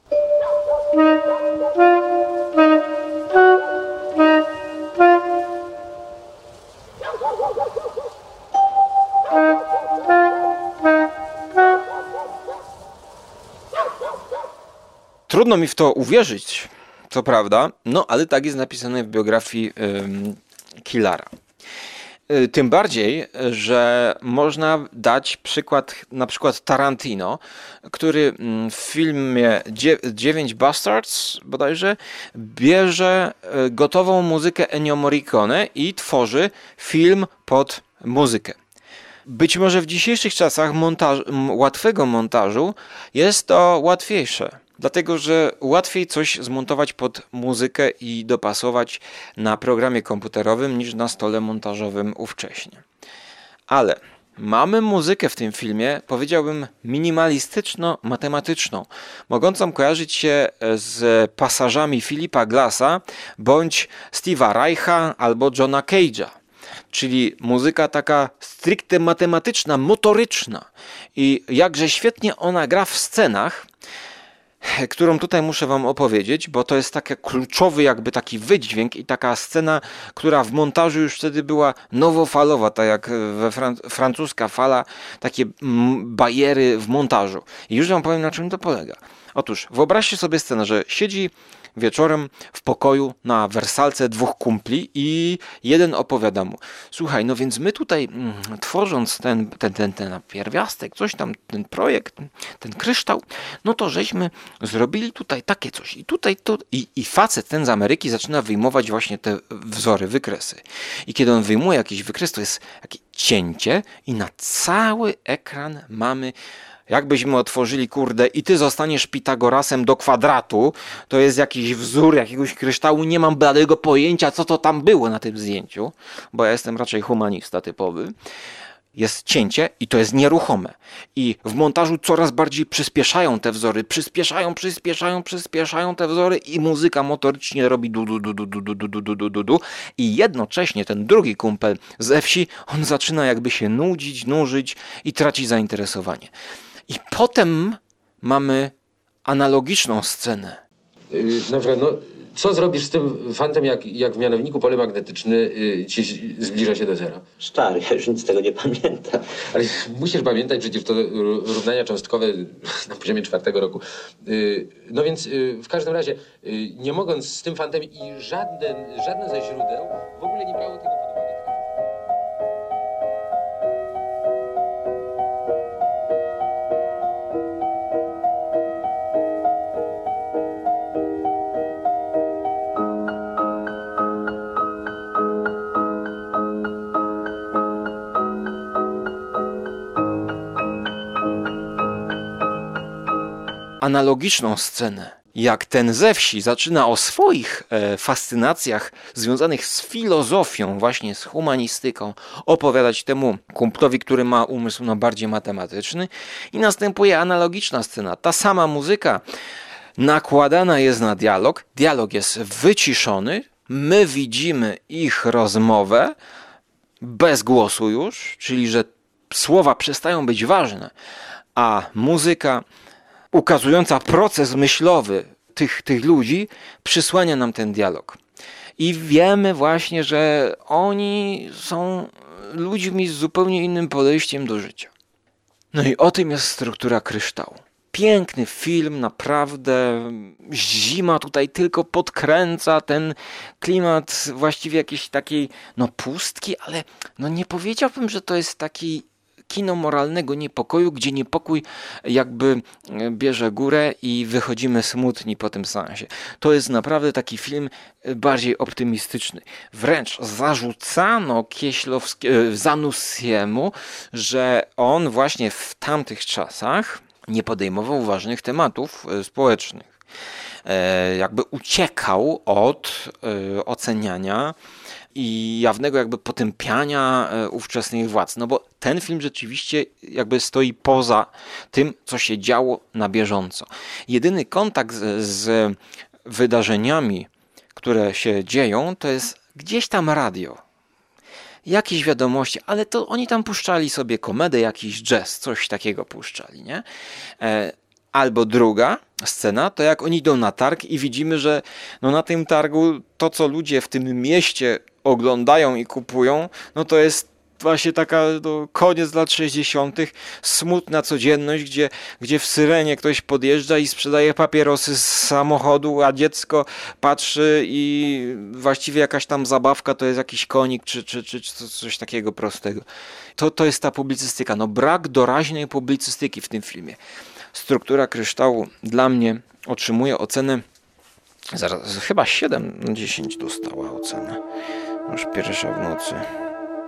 Trudno mi w to uwierzyć, co prawda, no ale tak jest napisane w biografii ym, Killara. Y, Tym bardziej, że można dać przykład na przykład Tarantino, który w filmie Dzie- Dziewięć Bastards bodajże bierze y, gotową muzykę Ennio Morricone i tworzy film pod muzykę. Być może w dzisiejszych czasach montaż, łatwego montażu jest to łatwiejsze, dlatego że łatwiej coś zmontować pod muzykę i dopasować na programie komputerowym niż na stole montażowym ówcześnie. Ale mamy muzykę w tym filmie, powiedziałbym minimalistyczno-matematyczną, mogącą kojarzyć się z pasażami Filipa Glassa bądź Steve'a Reicha albo Johna Cage'a czyli muzyka taka stricte matematyczna, motoryczna. I jakże świetnie ona gra w scenach, którą tutaj muszę wam opowiedzieć, bo to jest taki kluczowy jakby taki wydźwięk i taka scena, która w montażu już wtedy była nowofalowa, tak jak we Fran- francuska fala, takie bariery w montażu. I już wam powiem na czym to polega. Otóż wyobraźcie sobie scenę, że siedzi wieczorem w pokoju na wersalce dwóch kumpli i jeden opowiada mu, słuchaj, no więc my tutaj mm, tworząc ten, ten, ten, ten pierwiastek, coś tam, ten projekt, ten kryształ, no to żeśmy zrobili tutaj takie coś i tutaj to i, i facet ten z Ameryki zaczyna wyjmować właśnie te wzory, wykresy. I kiedy on wyjmuje jakiś wykres, to jest takie cięcie i na cały ekran mamy Jakbyśmy otworzyli, kurde, i ty zostaniesz Pitagorasem do kwadratu, to jest jakiś wzór jakiegoś kryształu, nie mam bladego pojęcia, co to tam było na tym zdjęciu, bo ja jestem raczej humanista typowy. Jest cięcie i to jest nieruchome. I w montażu coraz bardziej przyspieszają te wzory, przyspieszają, przyspieszają, przyspieszają te wzory i muzyka motorycznie robi du du du du du du du du du du i jednocześnie ten drugi kumpel ze wsi, on zaczyna jakby się nudzić, nużyć i traci zainteresowanie. I potem mamy analogiczną scenę. Na przykład, no, co zrobisz z tym fantem, jak, jak w mianowniku pole magnetyczne yy, ci zbliża się do zera? Stary, ja już nic z tego nie pamiętam. Ale musisz pamiętać, przecież to ró- równania cząstkowe na poziomie czwartego roku. Yy, No więc w każdym razie, nie mogąc z tym fantem i żaden, żadne ze źródeł w ogóle nie brało tego pod uwagę. Analogiczną scenę. Jak ten ze wsi zaczyna o swoich e, fascynacjach związanych z filozofią, właśnie z humanistyką, opowiadać temu kumplowi, który ma umysł no, bardziej matematyczny, i następuje analogiczna scena. Ta sama muzyka nakładana jest na dialog, dialog jest wyciszony, my widzimy ich rozmowę bez głosu już, czyli że słowa przestają być ważne, a muzyka ukazująca proces myślowy tych, tych ludzi przysłania nam ten dialog. I wiemy właśnie, że oni są ludźmi z zupełnie innym podejściem do życia. No i o tym jest struktura kryształu. Piękny film, naprawdę. Zima tutaj tylko podkręca ten klimat właściwie jakiejś takiej, no pustki, ale no nie powiedziałbym, że to jest taki kino moralnego niepokoju, gdzie niepokój jakby e, bierze górę i wychodzimy smutni po tym seansie. To jest naprawdę taki film e, bardziej optymistyczny. Wręcz zarzucano e, Zanussiemu, że on właśnie w tamtych czasach nie podejmował ważnych tematów społecznych. Jakby uciekał od oceniania i jawnego jakby potępiania e, ówczesnych władz. No bo ten film rzeczywiście jakby stoi poza tym, co się działo na bieżąco. Jedyny kontakt z, z wydarzeniami, które się dzieją, to jest gdzieś tam radio. Jakieś wiadomości, ale to oni tam puszczali sobie komedę, jakiś jazz, coś takiego puszczali, nie? Albo druga scena, to jak oni idą na targ i widzimy, że no na tym targu to, co ludzie w tym mieście oglądają i kupują, no to jest właśnie taka no, koniec lat 60., smutna codzienność, gdzie, gdzie w syrenie ktoś podjeżdża i sprzedaje papierosy z samochodu, a dziecko patrzy i właściwie jakaś tam zabawka to jest jakiś konik czy, czy, czy, czy coś takiego prostego. To, to jest ta publicystyka. No brak doraźnej publicystyki w tym filmie. Struktura kryształu dla mnie otrzymuje ocenę zaraz, chyba 7 na 10 dostała ocenę. Już pierwsza w nocy.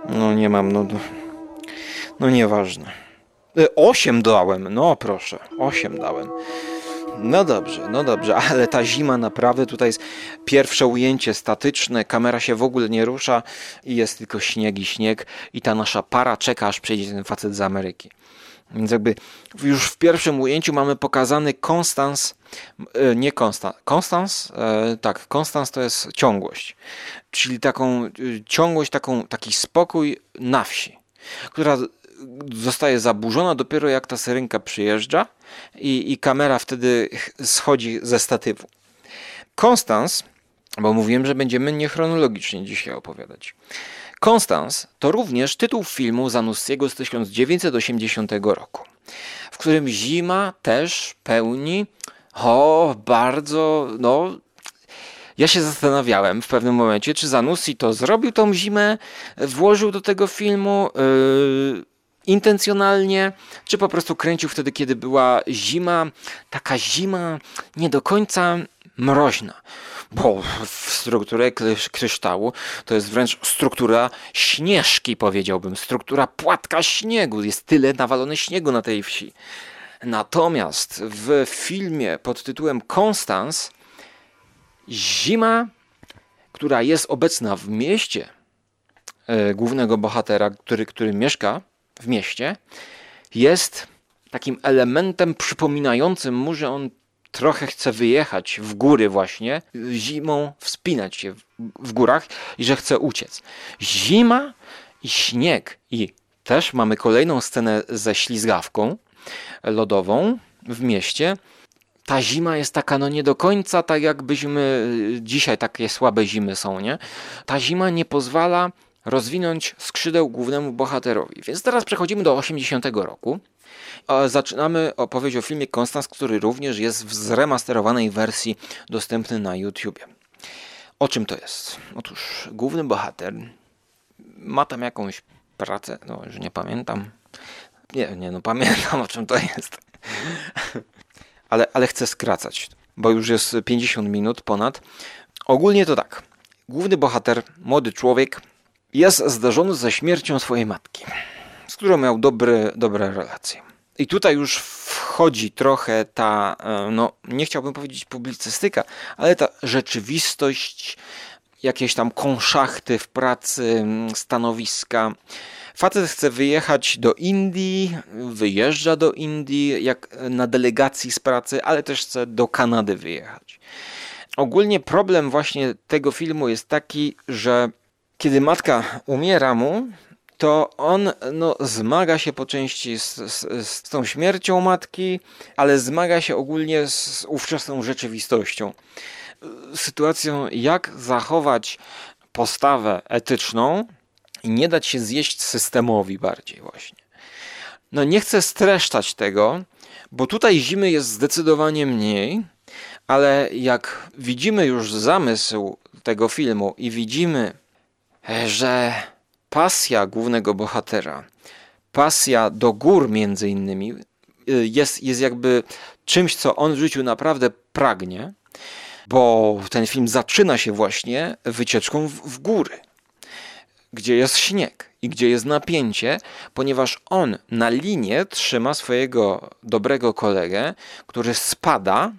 No nie mam, no, no nieważne. 8 dałem, no proszę, 8 dałem. No dobrze, no dobrze, ale ta zima naprawdę tutaj jest pierwsze ujęcie statyczne, kamera się w ogóle nie rusza i jest tylko śnieg i śnieg i ta nasza para czeka aż przyjdzie ten facet z Ameryki. Więc jakby już w pierwszym ujęciu mamy pokazany Konstans, e, nie Konstans, Konstans, e, tak, Konstans to jest ciągłość, czyli taką e, ciągłość, taką, taki spokój na wsi, która zostaje zaburzona dopiero jak ta syrenka przyjeżdża i, i kamera wtedy schodzi ze statywu. Konstans, bo mówiłem, że będziemy niechronologicznie dzisiaj opowiadać. Konstans to również tytuł filmu Zanussiego z 1980 roku, w którym zima też pełni o bardzo, no ja się zastanawiałem w pewnym momencie, czy Zanussi to zrobił tą zimę, włożył do tego filmu yy, intencjonalnie, czy po prostu kręcił wtedy, kiedy była zima, taka zima nie do końca mroźna bo w strukturę kryształu to jest wręcz struktura śnieżki, powiedziałbym, struktura płatka śniegu. Jest tyle nawalone śniegu na tej wsi. Natomiast w filmie pod tytułem Konstans zima, która jest obecna w mieście e, głównego bohatera, który, który mieszka w mieście, jest takim elementem przypominającym mu, że on trochę chce wyjechać w góry właśnie, zimą wspinać się w górach i że chce uciec. Zima i śnieg i też mamy kolejną scenę ze ślizgawką lodową w mieście. Ta zima jest taka no nie do końca tak jakbyśmy dzisiaj takie słabe zimy są, nie? Ta zima nie pozwala rozwinąć skrzydeł głównemu bohaterowi. Więc teraz przechodzimy do 80 roku. Zaczynamy opowieść o filmie Konstans, który również jest w zremasterowanej wersji dostępny na YouTubie. O czym to jest? Otóż główny bohater ma tam jakąś pracę, no już nie pamiętam. Nie, nie, no pamiętam o czym to jest. ale, ale chcę skracać, bo już jest 50 minut ponad. Ogólnie to tak. Główny bohater, młody człowiek, jest zdarzony ze śmiercią swojej matki, z którą miał dobre, dobre relacje. I tutaj już wchodzi trochę ta, e, no nie chciałbym powiedzieć publicystyka, ale ta rzeczywistość, jakieś tam konszachty w pracy, stanowiska. Facet chce wyjechać do Indii, wyjeżdża do Indii jak na delegacji z pracy, ale też chce do Kanady wyjechać. Ogólnie problem właśnie tego filmu jest taki, że kiedy matka umiera mu, to on no, zmaga się po części z, z, z, tą śmiercią matki, ale zmaga się ogólnie z ówczesną rzeczywistością. Sytuacją, jak zachować postawę etyczną i nie dać się zjeść systemowi bardziej właśnie. No nie chcę streszczać tego, bo tutaj zimy jest zdecydowanie mniej, ale jak widzimy już zamysł tego filmu i widzimy, że pasja głównego bohatera, pasja do gór między innymi, y, jest, jest jakby czymś, co on w życiu naprawdę pragnie, bo ten film zaczyna się właśnie wycieczką w, w góry, gdzie jest śnieg i gdzie jest napięcie, ponieważ on na linie trzyma swojego dobrego kolegę, który spada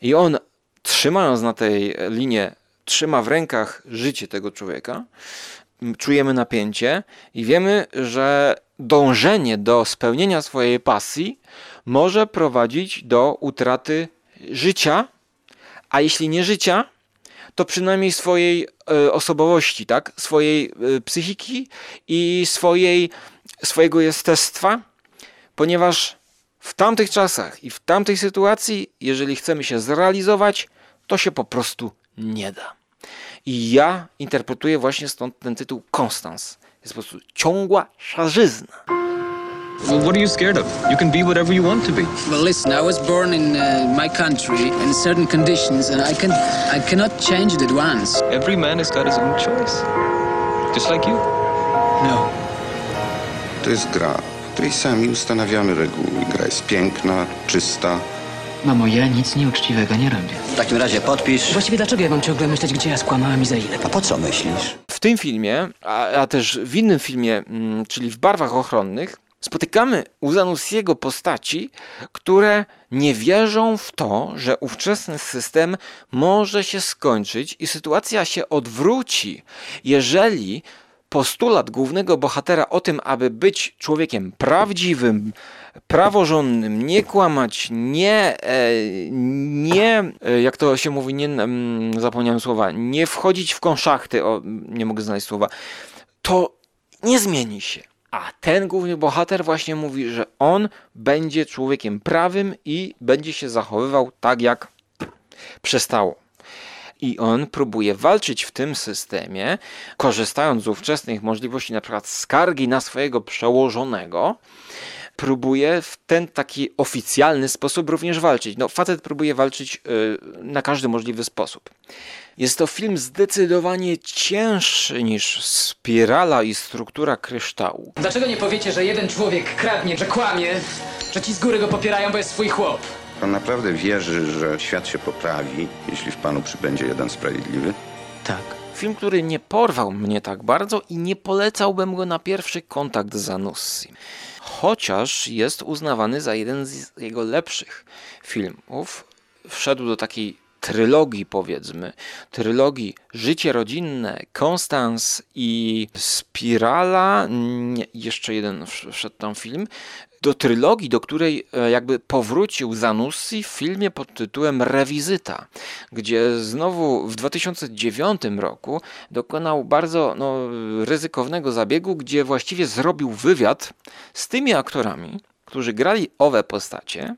I on, trzymając na tej linie, trzyma w rękach życie tego człowieka. Czujemy napięcie i wiemy, że dążenie do spełnienia swojej pasji może prowadzić do utraty życia, a jeśli nie życia, to przynajmniej swojej e, osobowości, tak? swojej e, psychiki i swojej, swojego jestestwa, ponieważ w tamtych czasach i w tamtej sytuacji, jeżeli chcemy się zrealizować, to się po prostu nie da. I ja interpretuję właśnie stąd ten tytuł Konstans. Jest po prostu ciągła szarzyzna. Well, what are you scared of? You can be whatever you want to be. Well, listen, I was born in uh, my country in certain conditions, and I can I cannot change it at once. Every man has got his own choice. Just like you. No. To jest gra, w której sami ustanawiamy reguły. Gra jest piękna, czysta. Mamo, ja nic nieuczciwego nie robię. W takim razie podpisz. Właściwie dlaczego ja mam ciągle myśleć, gdzie ja skłamałem i za ile? A po co myślisz? W tym filmie, a, a też w innym filmie, mm, czyli w Barwach Ochronnych, spotykamy u Zanussiego postaci, które nie wierzą w to, że ówczesny system może się skończyć i sytuacja się odwróci, jeżeli postulat głównego bohatera o tym, aby być człowiekiem prawdziwym, praworządnym, nie kłamać, nie, e, nie e, jak to się mówi, nie, mm, zapomniałem słowa, nie wchodzić w konszachty, o, nie mogę znaleźć słowa, to nie zmieni się. A ten główny bohater właśnie mówi, że on będzie człowiekiem prawym i będzie się zachowywał tak, jak przestało. I on próbuje walczyć w tym systemie, korzystając z ówczesnych możliwości, na przykład skargi na swojego przełożonego, próbuje w ten taki oficjalny sposób również walczyć. No, facet próbuje walczyć y, na każdy możliwy sposób. Jest to film zdecydowanie cięższy niż Spirala i Struktura Kryształu. Dlaczego nie powiecie, że jeden człowiek kradnie, że kłamie, że ci z góry go popierają, bo jest swój chłop? Pan naprawdę wierzy, że świat się poprawi, jeśli w panu przybędzie jeden sprawiedliwy? Tak. Film, który nie porwał mnie tak bardzo i nie polecałbym go na pierwszy kontakt z Zanussi. Chociaż jest uznawany za jeden z jego lepszych filmów. Wszedł do takiej trylogii, powiedzmy, trylogii Życie rodzinne, Konstans i Spirala, nie, jeszcze jeden wsz- wszedł tam film, do trylogii, do której e, jakby powrócił Zanussi w filmie pod tytułem Rewizyta, gdzie znowu w 2009 roku dokonał bardzo no, ryzykownego zabiegu, gdzie właściwie zrobił wywiad z tymi aktorami, którzy grali owe postacie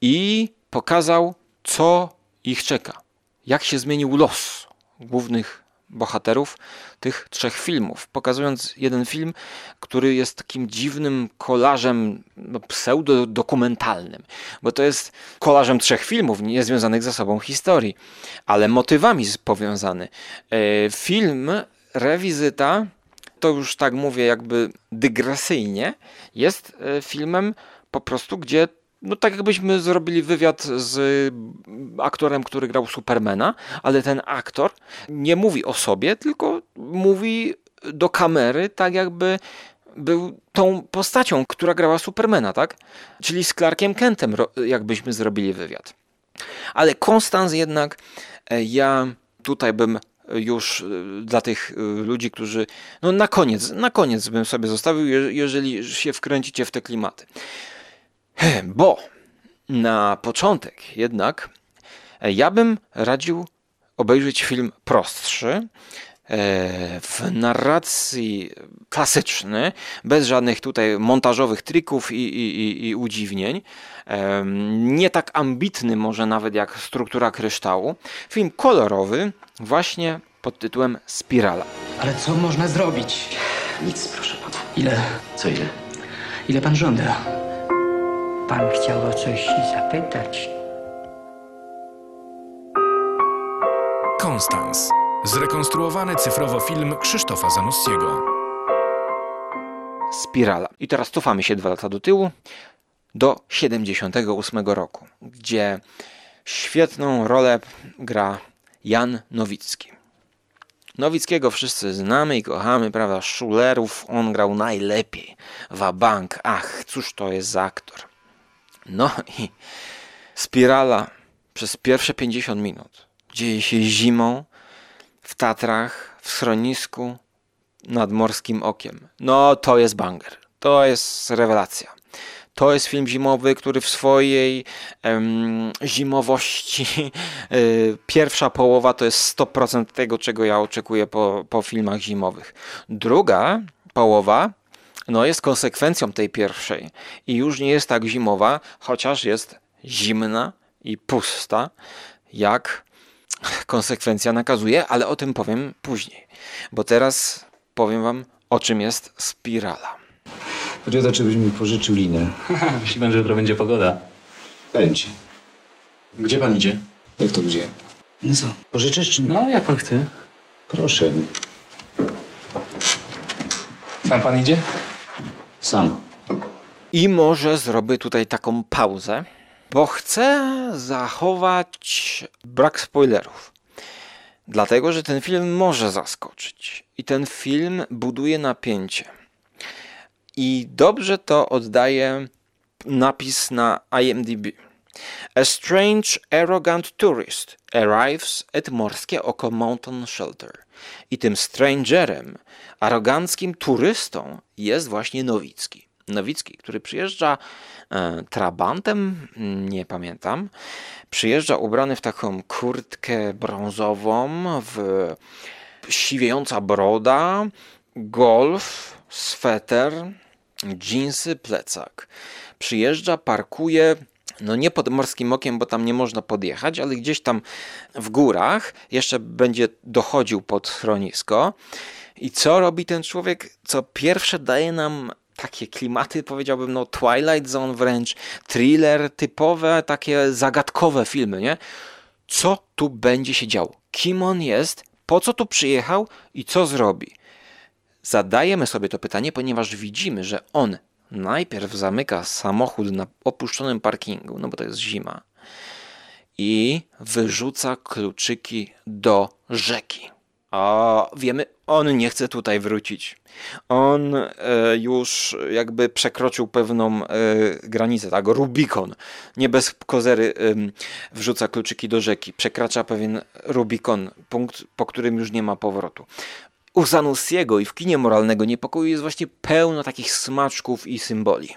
i pokazał, co ich czeka, jak się zmienił los głównych bohaterów tych trzech filmów, pokazując jeden film, który jest takim dziwnym kolażem no, pseudodokumentalnym, bo to jest kolażem trzech filmów, nie związanych ze sobą historii, ale motywami powiązany. E, Film Rewizyta, to już tak mówię jakby dygresyjnie, jest e, filmem po prostu, gdzie no tak jakbyśmy zrobili wywiad z aktorem, który grał Supermana, ale ten aktor nie mówi o sobie, tylko mówi do kamery, tak jakby był tą postacią, która grała Supermana, tak? Czyli z Clarkiem Kentem, jakbyśmy zrobili wywiad. Ale Konstans jednak, e, ja tutaj bym już e, dla tych e, ludzi, którzy, no na koniec, na koniec bym sobie zostawił, je- jeżeli się wkręcicie w te klimaty. Bo na początek jednak e, ja bym radził obejrzeć film prostszy, e, w narracji klasyczny, bez żadnych tutaj montażowych trików i, i, i, i udziwnień. Em, Nie tak ambitny może nawet jak struktura kryształu. Film kolorowy, właśnie pod tytułem Spirala. Ale co można zrobić? Nic, proszę pana. Ile? Co ile? Ile pan żąda? Pan chciał o coś zapytać. Konstans. Zrekonstruowany cyfrowo film Krzysztofa Zanussiego. Spirala. I teraz cofamy się dwa lata do tyłu, do 78 roku, gdzie świetną rolę gra Jan Nowicki. Nowickiego wszyscy znamy i kochamy, prawda? Schulerów on grał najlepiej. Wabank, ach, cóż to jest za aktor. No i Spirala, przez pierwsze 50 minut dzieje się zimą w Tatrach, w schronisku nad Morskim Okiem. No to jest banger. To jest rewelacja. To jest film zimowy, który w swojej em, zimowości y, pierwsza połowa to jest 100% tego, czego ja oczekuję po, po filmach zimowych. Druga połowa no, jest konsekwencją tej pierwszej i już nie jest tak zimowa, chociaż jest zimna i pusta, jak konsekwencja nakazuje, ale o tym powiem później, bo teraz powiem wam, o czym jest spirala. Chodzi o to, czy byś mi pożyczył linę. Myśli pan, że jutro będzie pogoda? Będzie. Gdzie pan idzie? Jak to gdzie? No co? Pożyczysz czy nie? No, jak pan chce. Proszę. Sam pan idzie? Sam. I może zrobię tutaj taką pauzę, bo chcę zachować brak spoilerów. Dlatego, że ten film może zaskoczyć. I ten film buduje napięcie. I dobrze to oddaje napis na IMDb. A strange, arrogant tourist arrives at Morskie Oko Mountain Shelter. I tym strangerem, aroganckim turystą jest właśnie Nowicki. Nowicki, który przyjeżdża e, trabantem, nie pamiętam, przyjeżdża ubrany w taką kurtkę brązową, w siwiejąca broda, golf, sweter, dżinsy, plecak. Przyjeżdża, parkuje, no nie pod Morskim Okiem, bo tam nie można podjechać, ale gdzieś tam w górach jeszcze będzie dochodził pod schronisko. I co robi ten człowiek? Co pierwsze daje nam takie klimaty, powiedziałbym, no Twilight Zone wręcz, thriller, typowe, takie zagadkowe filmy, nie? Co tu będzie się działo? Kim on jest? Po co tu przyjechał i co zrobi? Zadajemy sobie to pytanie, ponieważ widzimy, że on najpierw zamyka samochód na opuszczonym parkingu, no bo to jest zima, i wyrzuca kluczyki do rzeki. A wiemy, on nie chce tutaj wrócić. On e, już jakby przekroczył pewną e, granicę, tak? Rubikon. Nie bez kozery em, wrzuca kluczyki do rzeki. Przekracza pewien Rubikon, punkt, po którym już nie ma powrotu. U Zanussiego i w kinie moralnego niepokoju jest właśnie pełno takich smaczków i symboli.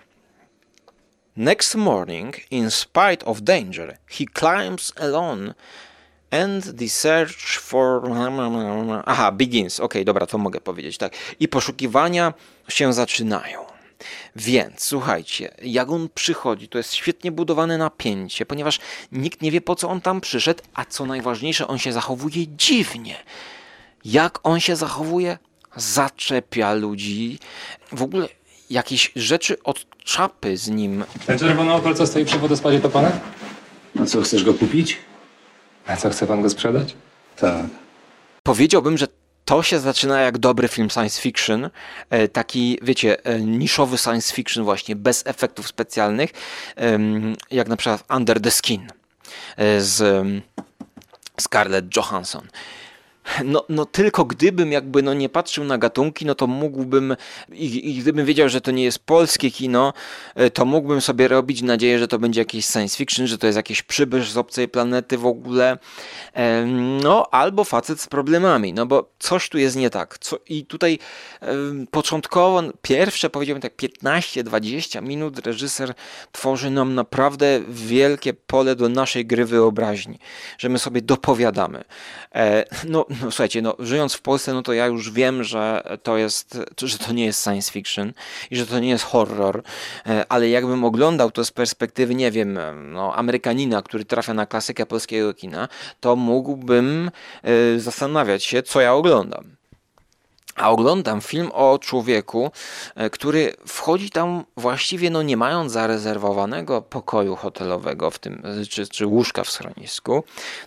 Next morning, in spite of danger, he climbs alone and the search for... Aha, begins. Okej, dobra, to mogę powiedzieć, tak. I poszukiwania się zaczynają. Więc słuchajcie, jak on przychodzi, to jest świetnie budowane napięcie, ponieważ nikt nie wie po co on tam przyszedł, a co najważniejsze, on się zachowuje dziwnie. Jak on się zachowuje? Zaczepia ludzi. W ogóle jakieś rzeczy od czapy z nim. Ten czerwony Opel, co stoi przy wodospadzie, to pana? A co, chcesz go kupić? A co, chce pan go sprzedać? Tak. Powiedziałbym, że to się zaczyna jak dobry film science fiction, e, taki, wiecie, e, niszowy science fiction właśnie, bez efektów specjalnych, jak na przykład Under the Skin e, z Scarlett Johansson. No, no tylko gdybym jakby no nie patrzył na gatunki, no to mógłbym i, i gdybym wiedział, że to nie jest polskie kino, e, to mógłbym sobie robić nadzieję, że to będzie jakieś science fiction, że to jest jakiś przybysz z obcej planety w ogóle, Em, no albo facet z problemami, no bo coś tu jest nie tak. Co, I tutaj em, początkowo, pierwsze powiedziałbym tak 15-20 minut reżyser tworzy nam naprawdę wielkie pole do naszej gry wyobraźni, że my sobie dopowiadamy. E, no, no słuchajcie, no, żyjąc w Polsce, no to ja już wiem, że to jest, że to nie jest science fiction i że to nie jest horror, e, ale jakbym oglądał to z perspektywy, nie wiem, no, Amerykanina, który trafia na klasykę polskiego kina, to mógłbym e, zastanawiać się, co ja oglądam. A oglądam film o człowieku, e, który wchodzi tam właściwie no nie mając zarezerwowanego pokoju hotelowego w tym, czy, czy łóżka w schronisku.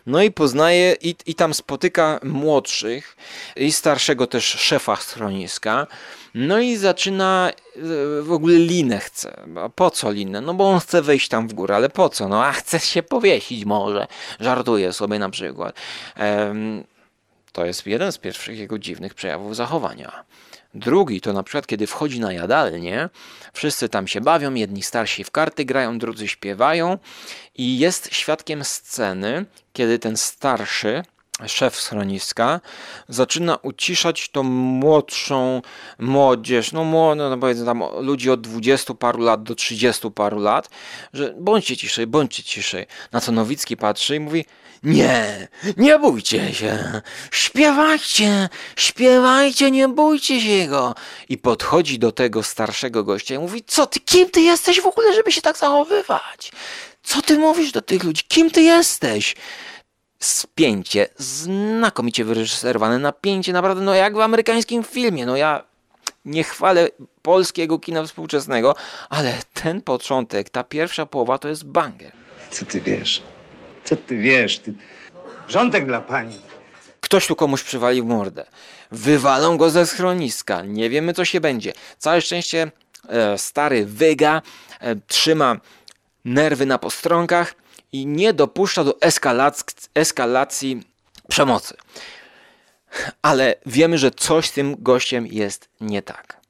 No i poznaje i, i tam spotyka młodszych i starszego też szefa schroniska. No i zaczyna e, w ogóle linę chce. A Po co linę? No bo on chce wejść tam w górę, ale po co? No a chce się powiesić może. Żartuje sobie na przykład. Em, to jest jeden z pierwszych jego dziwnych przejawów zachowania. Drugi to na przykład, kiedy wchodzi na jadalnię, wszyscy tam się bawią, jedni starsi w karty grają, drudzy śpiewają i jest świadkiem sceny, kiedy ten starszy, szef schroniska, zaczyna uciszać tą młodszą młodzież, no, mło- no powiedzmy tam ludzi od 20 paru lat do 30 paru lat, że bądźcie ciszej, bądźcie ciszej. Na co Nowicki patrzy i mówi, nie, nie bójcie się, śpiewajcie, śpiewajcie, nie bójcie się go. I podchodzi do tego starszego gościa i mówi, co ty, kim ty jesteś w ogóle, żeby się tak zachowywać? Co ty mówisz do tych ludzi? Kim ty jesteś? Spięcie, znakomicie wyreżyserowane napięcie, naprawdę, no jak w amerykańskim filmie. No ja nie chwalę polskiego kina współczesnego, ale ten początek, ta pierwsza połowa to jest banger. Co ty wiesz? Co ty wiesz? Ty... Rządek dla pani. Ktoś tu komuś przywalił mordę. Wywalą go ze schroniska. Nie wiemy, co się będzie. Całe szczęście e, stary wyga, e, trzyma nerwy na postроnkach i nie dopuszcza do eskalacji, przemocy. Ale wiemy, że coś z tym gościem jest nie tak.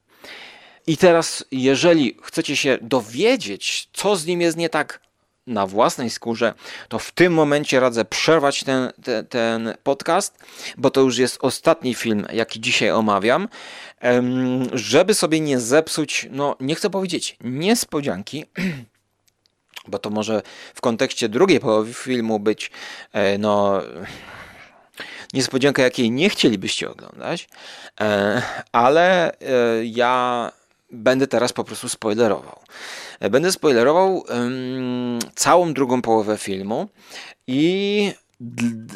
I teraz, jeżeli chcecie się dowiedzieć, co z nim jest nie tak na własnej skórze, to w tym momencie radzę przerwać ten, ten, podcast, bo to już jest ostatni film, jaki dzisiaj omawiam, żeby sobie nie zepsuć, no nie chcę powiedzieć niespodzianki, bo to może w kontekście drugiej połowy filmu być, e, no niespodzianka, jakiej nie chcielibyście oglądać, e, ale e, ja będę teraz po prostu spoilerował. Będę spoilerował całą drugą połowę filmu i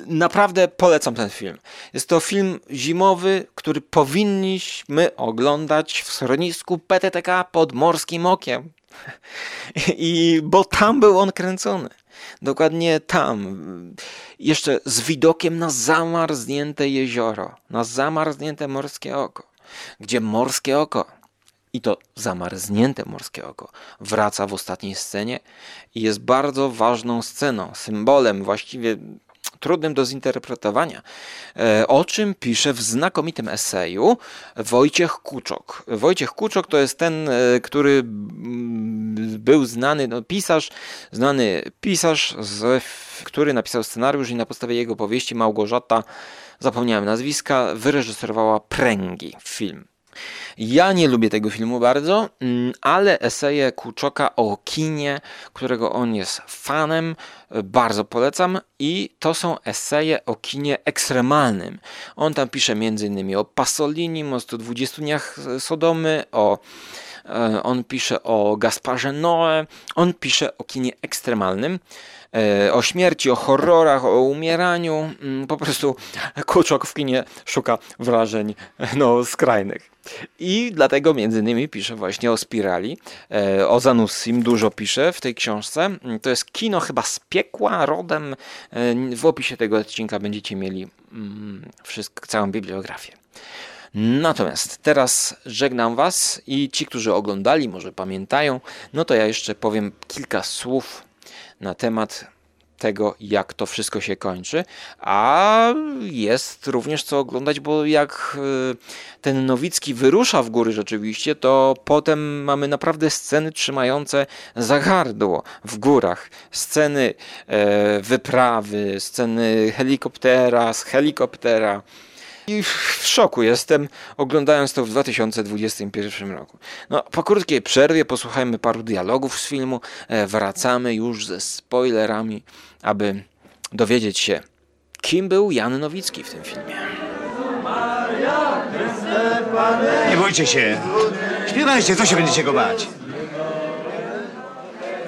naprawdę polecam ten film. Jest to film zimowy, który powinniśmy oglądać w schronisku PTTK pod Morskim Okiem. I bo tam był on kręcony. Dokładnie tam. Jeszcze z widokiem na zamarznięte jezioro, na zamarznięte morskie oko, gdzie morskie oko i to zamarznięte morskie oko wraca w ostatniej scenie i jest bardzo ważną sceną, symbolem właściwie trudnym do zinterpretowania, e, o czym pisze w znakomitym eseju Wojciech Kuczok. Wojciech Kuczok to jest ten, e, który mm, był znany, no, pisarz, znany pisarz, z, który napisał scenariusz i na podstawie jego powieści Małgorzata, zapomniałem nazwiska, wyreżyserowała Pręgi film. Ja nie lubię tego filmu bardzo, mm, ale eseje Kuczoka o kinie, którego on jest fanem, e, bardzo polecam i to są eseje o kinie ekstremalnym. On tam pisze m.in. o Pasolinim, o 120 dniach Sodomy, o e, on pisze o Gasparze Noe, on pisze o kinie ekstremalnym, e, o śmierci, o horrorach, o umieraniu. Mm, Po prostu Kuczok w kinie szuka wrażeń no, skrajnych. I dlatego między innymi pisze właśnie o spirali, e, o Zanussim dużo pisze w tej książce. Mm, To jest kino chyba z piekła rodem. E, W opisie tego odcinka będziecie mieli mm, wszystko, całą bibliografię. Natomiast teraz żegnam Was i ci, którzy oglądali, może pamiętają, no to ja jeszcze powiem kilka słów na temat tego, jak to wszystko się kończy, a jest również co oglądać, bo jak y, ten Nowicki wyrusza w góry rzeczywiście, to potem mamy naprawdę sceny trzymające za gardło w górach. Sceny e, wyprawy, sceny helikoptera, z helikoptera. I w szoku jestem, oglądając to w 2021 roku. No, po krótkiej przerwie posłuchajmy paru dialogów z filmu. E, wracamy już ze spoilerami, aby dowiedzieć się, kim był Jan Nowicki w tym filmie. Nie bójcie się. Śpiewajcie, co się będziecie go bać?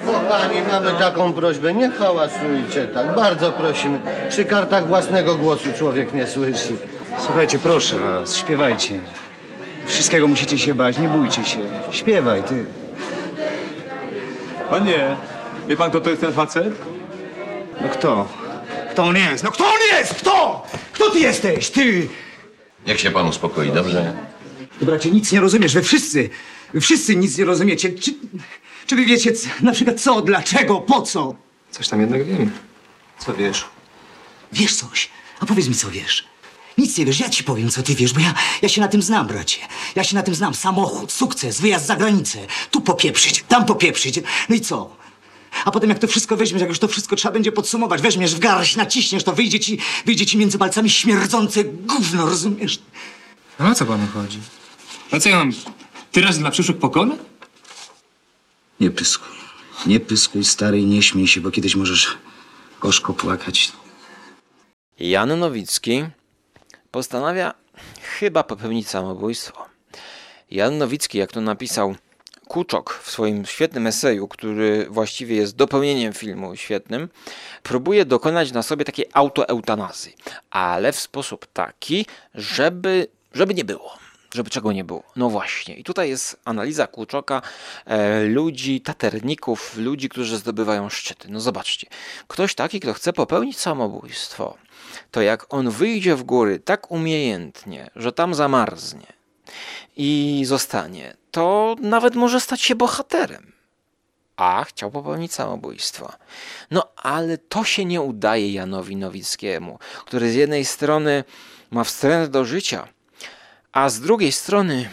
Kochani, mamy taką prośbę, nie hałasujcie tak, bardzo prosimy. Przy kartach własnego głosu człowiek nie słyszy. Słuchajcie, proszę was, śpiewajcie. Wszystkiego musicie się bać, nie bójcie się. Śpiewaj, ty. Panie, wie pan kto to jest ten facet? No kto? Kto on jest? No kto on jest? Kto? Kto ty jesteś? Ty! Jak się pan uspokoi, dobrze? Bracie, nic nie rozumiesz, wy wszyscy, wy wszyscy nic nie rozumiecie. Czy, czy wy wiecie c- na przykład co, dlaczego, po co? Coś tam jednak wiem. Co wiesz? Wiesz coś? A powiedz mi, co wiesz. Nic nie wiesz, ja ci powiem, co ty wiesz, bo ja, ja się na tym znam, bracie. Ja się na tym znam. Samochód, sukces, wyjazd za granicę. Tu popieprzyć, tam popieprzyć. No i co? A potem jak to wszystko weźmiesz, jak już to wszystko trzeba będzie podsumować, weźmiesz w garść, naciśniesz, to wyjdzie ci, wyjdzie ci między palcami śmierdzące gówno, rozumiesz? No o co panu chodzi? A co ja mam? Teraz dla przyszłych pokoleń? Nie pyskuj. Nie pyskuj, stary, i nie śmiej się, bo kiedyś możesz gorzko płakać. Jan Nowicki postanawia chyba popełnić samobójstwo. Jan Nowicki, jak to napisał Kuczok w swoim świetnym eseju, który właściwie jest dopełnieniem filmu świetnym, próbuje dokonać na sobie takiej autoeutanazji, ale w sposób taki, żeby, żeby nie było. Żeby czego nie było. No właśnie. I tutaj jest analiza Kuczoka e, ludzi, taterników, ludzi, którzy zdobywają szczyty. No zobaczcie. Ktoś taki, kto chce popełnić samobójstwo, to jak on wyjdzie w góry tak umiejętnie, że tam zamarznie i zostanie, to nawet może stać się bohaterem. A chciał popełnić samobójstwo. No ale to się nie udaje Janowi Nowickiemu, który z jednej strony ma wstręt do życia, a z drugiej strony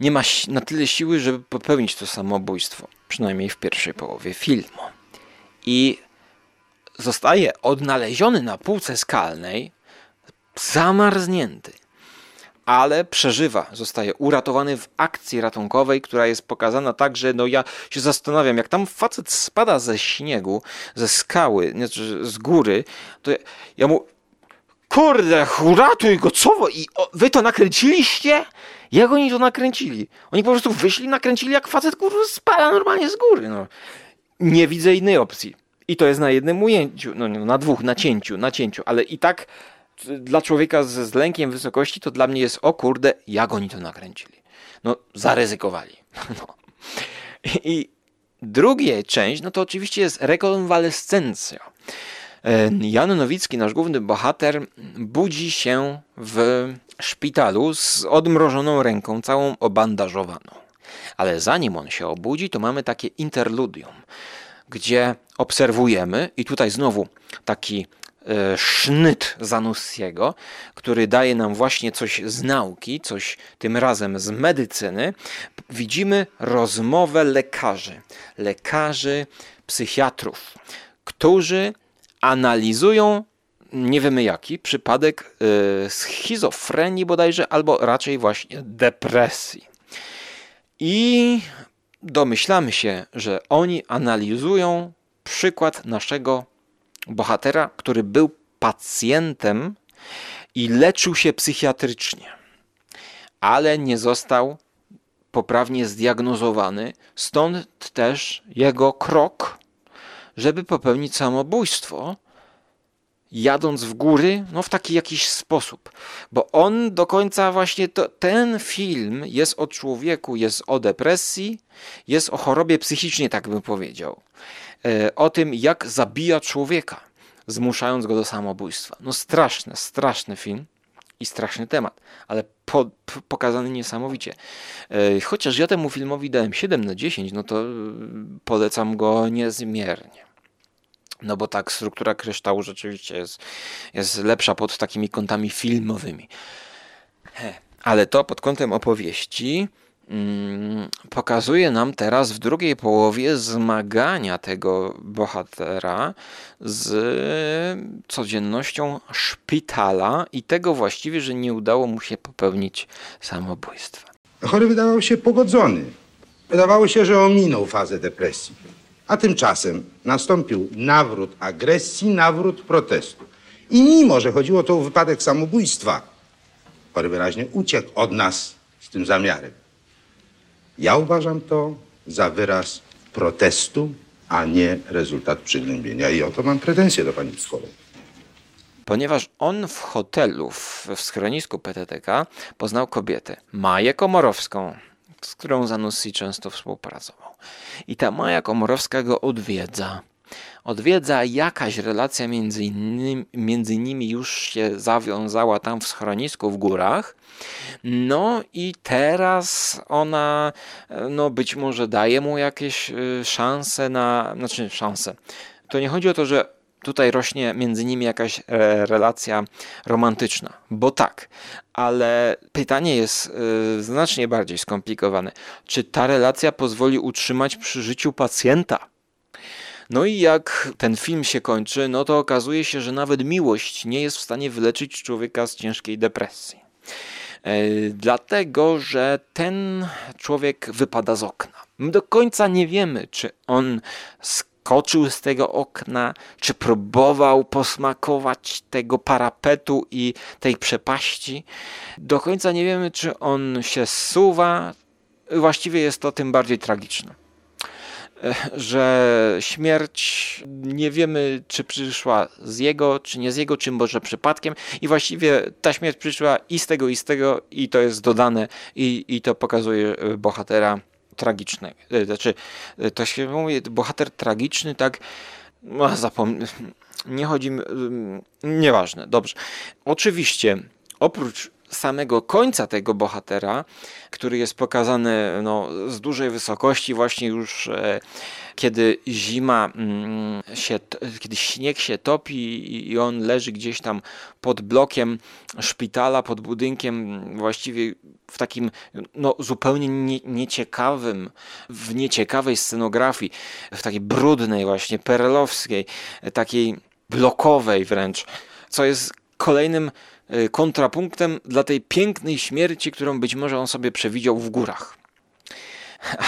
nie ma na tyle siły, żeby popełnić to samobójstwo, przynajmniej w pierwszej połowie filmu. I zostaje odnaleziony na półce skalnej, zamarznięty, ale przeżywa, zostaje uratowany w akcji ratunkowej, która jest pokazana tak, że no ja się zastanawiam, jak tam facet spada ze śniegu, ze skały, z góry, to ja, ja mu Kurde, uratuj go, co? I wy to nakręciliście? Jak oni to nakręcili? Oni po prostu wyszli, nakręcili jak facet kurwa spada normalnie z góry. No. Nie widzę innej opcji. I to jest na jednym ujęciu, no, no na dwóch, na cięciu, na cięciu, ale i tak dla człowieka z, z lękiem wysokości to dla mnie jest o kurde, jak oni to nakręcili. No, zaryzykowali. No. I druga część, no to oczywiście jest rekonwalescencja. E, Jan Nowicki, nasz główny bohater, budzi się w szpitalu z odmrożoną ręką, całą obandażowaną. Ale zanim on się obudzi, to mamy takie interludium, gdzie obserwujemy, i tutaj znowu taki e, sznyt Zanussiego, który daje nam właśnie coś z nauki, coś tym razem z medycyny, widzimy rozmowę lekarzy, lekarzy, psychiatrów, którzy analizują, nie wiemy jaki, przypadek y, schizofrenii bodajże, albo raczej właśnie depresji. I domyślamy się, że oni analizują przykład naszego bohatera, który był pacjentem i leczył się psychiatrycznie, ale nie został poprawnie zdiagnozowany, stąd też jego krok żeby popełnić samobójstwo, jadąc w góry, no w taki jakiś sposób. Bo on do końca właśnie, to, ten film jest o człowieku, jest o depresji, jest o chorobie psychicznej, tak bym powiedział. E, o tym, jak zabija człowieka, zmuszając go do samobójstwa. No straszny, straszny film i straszny temat, ale po, pokazany niesamowicie. E, Chociaż ja temu filmowi dałem 7 na 10, no to e, polecam go niezmiernie. No bo tak, struktura kryształu rzeczywiście jest, jest lepsza pod takimi kątami filmowymi. He. Ale to pod kątem opowieści pokazuje nam teraz w drugiej połowie zmagania tego bohatera z codziennością szpitala i tego właściwie, że nie udało mu się popełnić samobójstwa. Chory wydawał się pogodzony. Wydawało się, że ominął fazę depresji. A tymczasem nastąpił nawrót agresji, nawrót protestu. I mimo, że chodziło to o wypadek samobójstwa, chory wyraźnie uciekł od nas z tym zamiarem. Ja uważam to za wyraz protestu, a nie rezultat przygnębienia. I o to mam pretensje do pani psycholog. Ponieważ on w hotelu, w schronisku PTTK poznał kobietę, Maję Komorowską, z którą Zanussi często współpracował. I ta Maja Komorowska go odwiedza. Odwiedza jakaś relacja między, innymi, między nimi już się zawiązała tam w schronisku w górach. No i teraz ona, e, no być może daje mu jakieś y, szanse na, znaczy szanse. To nie chodzi o to, że tutaj rośnie między nimi jakaś e, relacja romantyczna, bo tak, ale pytanie jest e, znacznie bardziej skomplikowane. Czy ta relacja pozwoli utrzymać przy życiu pacjenta? No i jak ten film się kończy, no to okazuje się, że nawet miłość nie jest w stanie wyleczyć człowieka z ciężkiej depresji. E, Dlatego, że ten człowiek wypada z okna. My do końca nie wiemy, czy on skoczył z tego okna, czy próbował posmakować tego parapetu i tej przepaści. Do końca nie wiemy, czy on się zsuwa. Właściwie jest to tym bardziej tragiczne że śmierć nie wiemy, czy przyszła z jego, czy nie z jego, czy może przypadkiem. I właściwie ta śmierć przyszła i z tego, i z tego, i to jest dodane, i, i to pokazuje e, bohatera tragicznego. E, Znaczy, e, to się mówi, bohater tragiczny, tak. No, zapom- nie chodzi Nieważne, dobrze. Oczywiście, oprócz samego końca tego bohatera, który jest pokazany no, z dużej wysokości, właśnie już e, kiedy zima mm, się, kiedy śnieg się topi i- on leży gdzieś tam pod blokiem szpitala, pod budynkiem, właściwie w takim no, zupełnie nie, nieciekawym, w nieciekawej scenografii, w takiej brudnej właśnie, perelowskiej, e, takiej blokowej wręcz, co jest kolejnym kontrapunktem dla tej pięknej śmierci, którą być może on sobie przewidział w górach.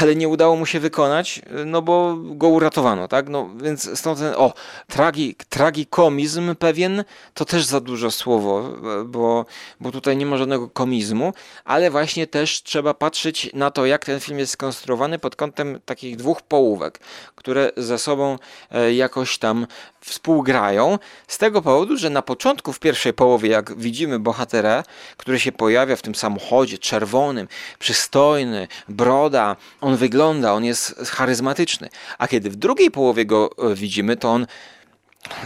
Ale nie udało mu się wykonać, e, no bo go uratowano, tak? No więc stąd ten, o, tragi, tragikomizm pewien, to też za duże słowo, e, bo, bo tutaj nie ma żadnego komizmu, ale właśnie też trzeba patrzeć na to, jak ten film jest skonstruowany pod kątem takich dwóch połówek, które ze sobą e, jakoś tam współgrają. Z tego powodu, że na początku, w pierwszej połowie, jak widzimy bohatera, który się pojawia w tym samochodzie czerwonym, przystojny, broda, on wygląda, on jest charyzmatyczny. A kiedy w drugiej połowie go e, widzimy, to on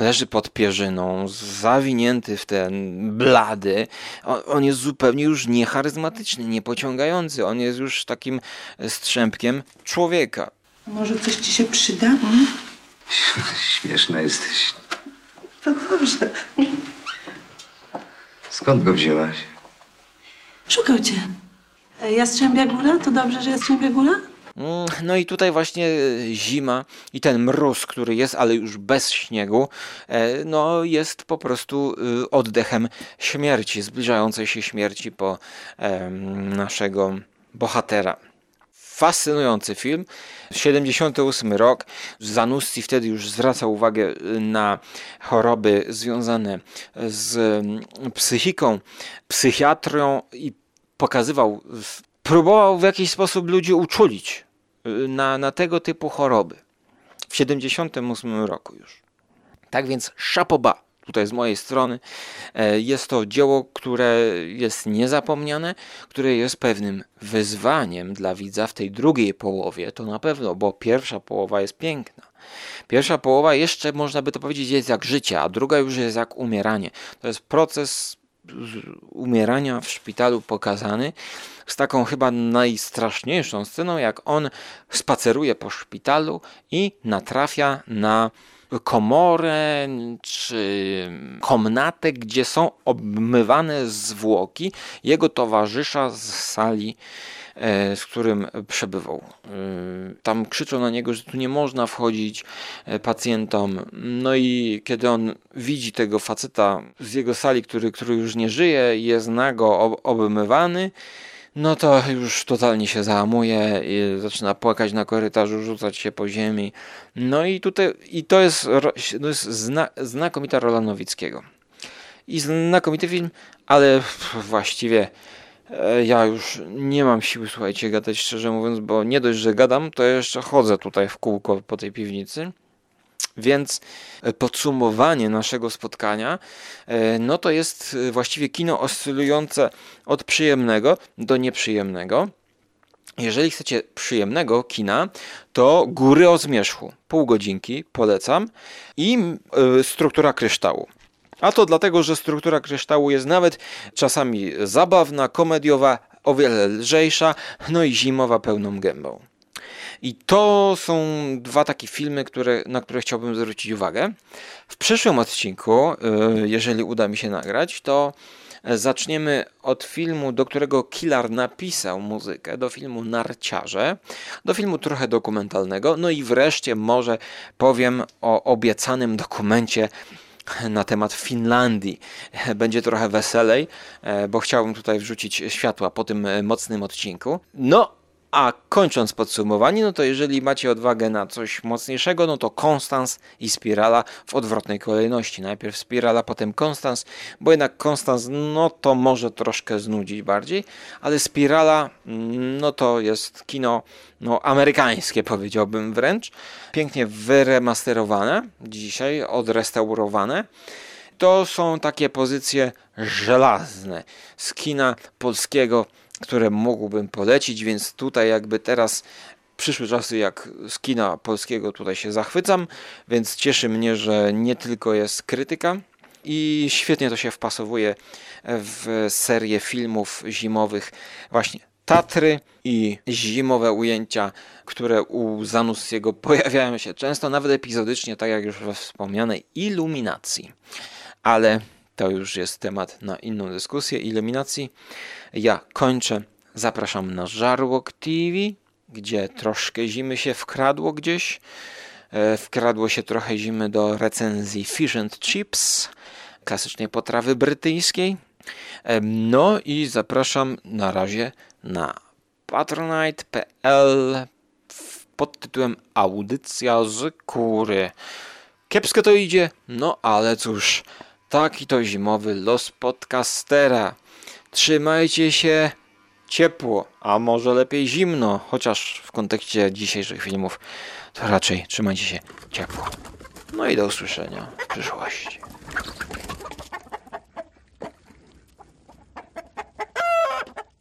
leży pod pierzyną, zawinięty w ten blady. On, on jest zupełnie już niecharyzmatyczny, niepociągający. On jest już takim strzępkiem człowieka. Może coś ci się przyda? Mm? Śmieszna jesteś. To dobrze. Skąd go wzięłaś? Szukał cię. E, Jastrzębia Góra? To dobrze, że Jastrzębia Góra? Mm, No i tutaj właśnie e, zima i ten mróz, który jest, ale już bez śniegu, e, no jest po prostu oddechem śmierci, zbliżającej się śmierci po naszego bohatera. Fascynujący film. 78 rok. Zanussi wtedy już zwraca uwagę na choroby związane z psychiką, psychiatrią i pokazywał, próbował w jakiś sposób ludzi uczulić y, na, na tego typu choroby. W 78 roku już. Tak więc szapoba tutaj z mojej strony. E, Jest to dzieło, które jest niezapomniane, które jest pewnym wyzwaniem dla widza w tej drugiej połowie. To na pewno, bo pierwsza połowa jest piękna. Pierwsza połowa jeszcze można by to powiedzieć jest jak życie, a druga już jest jak umieranie. To jest proces umierania w szpitalu pokazany z taką chyba najstraszniejszą sceną, jak on spaceruje po szpitalu i natrafia na komorę czy komnatę, gdzie są obmywane zwłoki jego towarzysza z sali, z którym przebywał. E, Tam krzyczą na niego, że tu nie można wchodzić e, pacjentom. No i kiedy on widzi tego faceta z jego sali, który, który już nie żyje, jest nago ob- obmywany, no to już totalnie się załamuje zaczyna płakać na korytarzu, rzucać się po ziemi. No i tutaj, i to jest, to jest zna, znakomita rola Nowickiego. I znakomity film, ale właściwie e, ja już nie mam siły, słuchajcie, gadać szczerze mówiąc, bo nie dość, że gadam, to jeszcze chodzę tutaj w kółko po tej piwnicy. Więc e, podsumowanie naszego spotkania, e, no to jest e, właściwie kino oscylujące od przyjemnego do nieprzyjemnego. Jeżeli chcecie przyjemnego kina, to Góry o Zmierzchu. Pół godzinki, polecam. I Struktura kryształu. A to dlatego, że struktura kryształu jest nawet czasami zabawna, komediowa, o wiele lżejsza, no i zimowa pełną gębą. I to są dwa takie filmy, które, na które chciałbym zwrócić uwagę. W przyszłym odcinku, y, jeżeli uda mi się nagrać, to zaczniemy od filmu, do którego Killar napisał muzykę, do filmu Narciarze, do filmu trochę dokumentalnego, no i wreszcie może powiem o obiecanym dokumencie na temat Finlandii. Będzie trochę weselej, e, bo chciałbym tutaj wrzucić światła po tym e, mocnym odcinku. No, a kończąc podsumowanie, no to jeżeli macie odwagę na coś mocniejszego, no to Konstans i Spirala w odwrotnej kolejności. Najpierw Spirala, potem Konstans, bo jednak Konstans, no to może troszkę znudzić bardziej, ale Spirala, no to jest kino no, amerykańskie powiedziałbym wręcz. Pięknie wyremasterowane, dzisiaj odrestaurowane. To są takie pozycje żelazne z kina polskiego które mógłbym polecić, więc tutaj jakby teraz przyszły czasy jak z kina polskiego tutaj się zachwycam, więc cieszy mnie, że nie tylko jest krytyka i świetnie to się wpasowuje w serię filmów zimowych właśnie Tatry i zimowe ujęcia, które u Zanussiego pojawiają się często, nawet epizodycznie, tak jak już we wspomnianej Iluminacji. Ale to już jest temat na inną dyskusję. Iluminacji. Ja kończę. Zapraszam na Żarłok TV, gdzie troszkę zimy się wkradło gdzieś. E, wkradło się trochę zimy do recenzji Fish and Chips, klasycznej potrawy brytyjskiej. E, no i zapraszam na razie na patronite.pl pod tytułem Audycja z kury. Kiepsko to idzie, no ale cóż, taki to zimowy los podcastera. Trzymajcie się ciepło, a może lepiej zimno, chociaż w kontekście dzisiejszych filmów to raczej trzymajcie się ciepło. No i do usłyszenia w przyszłości.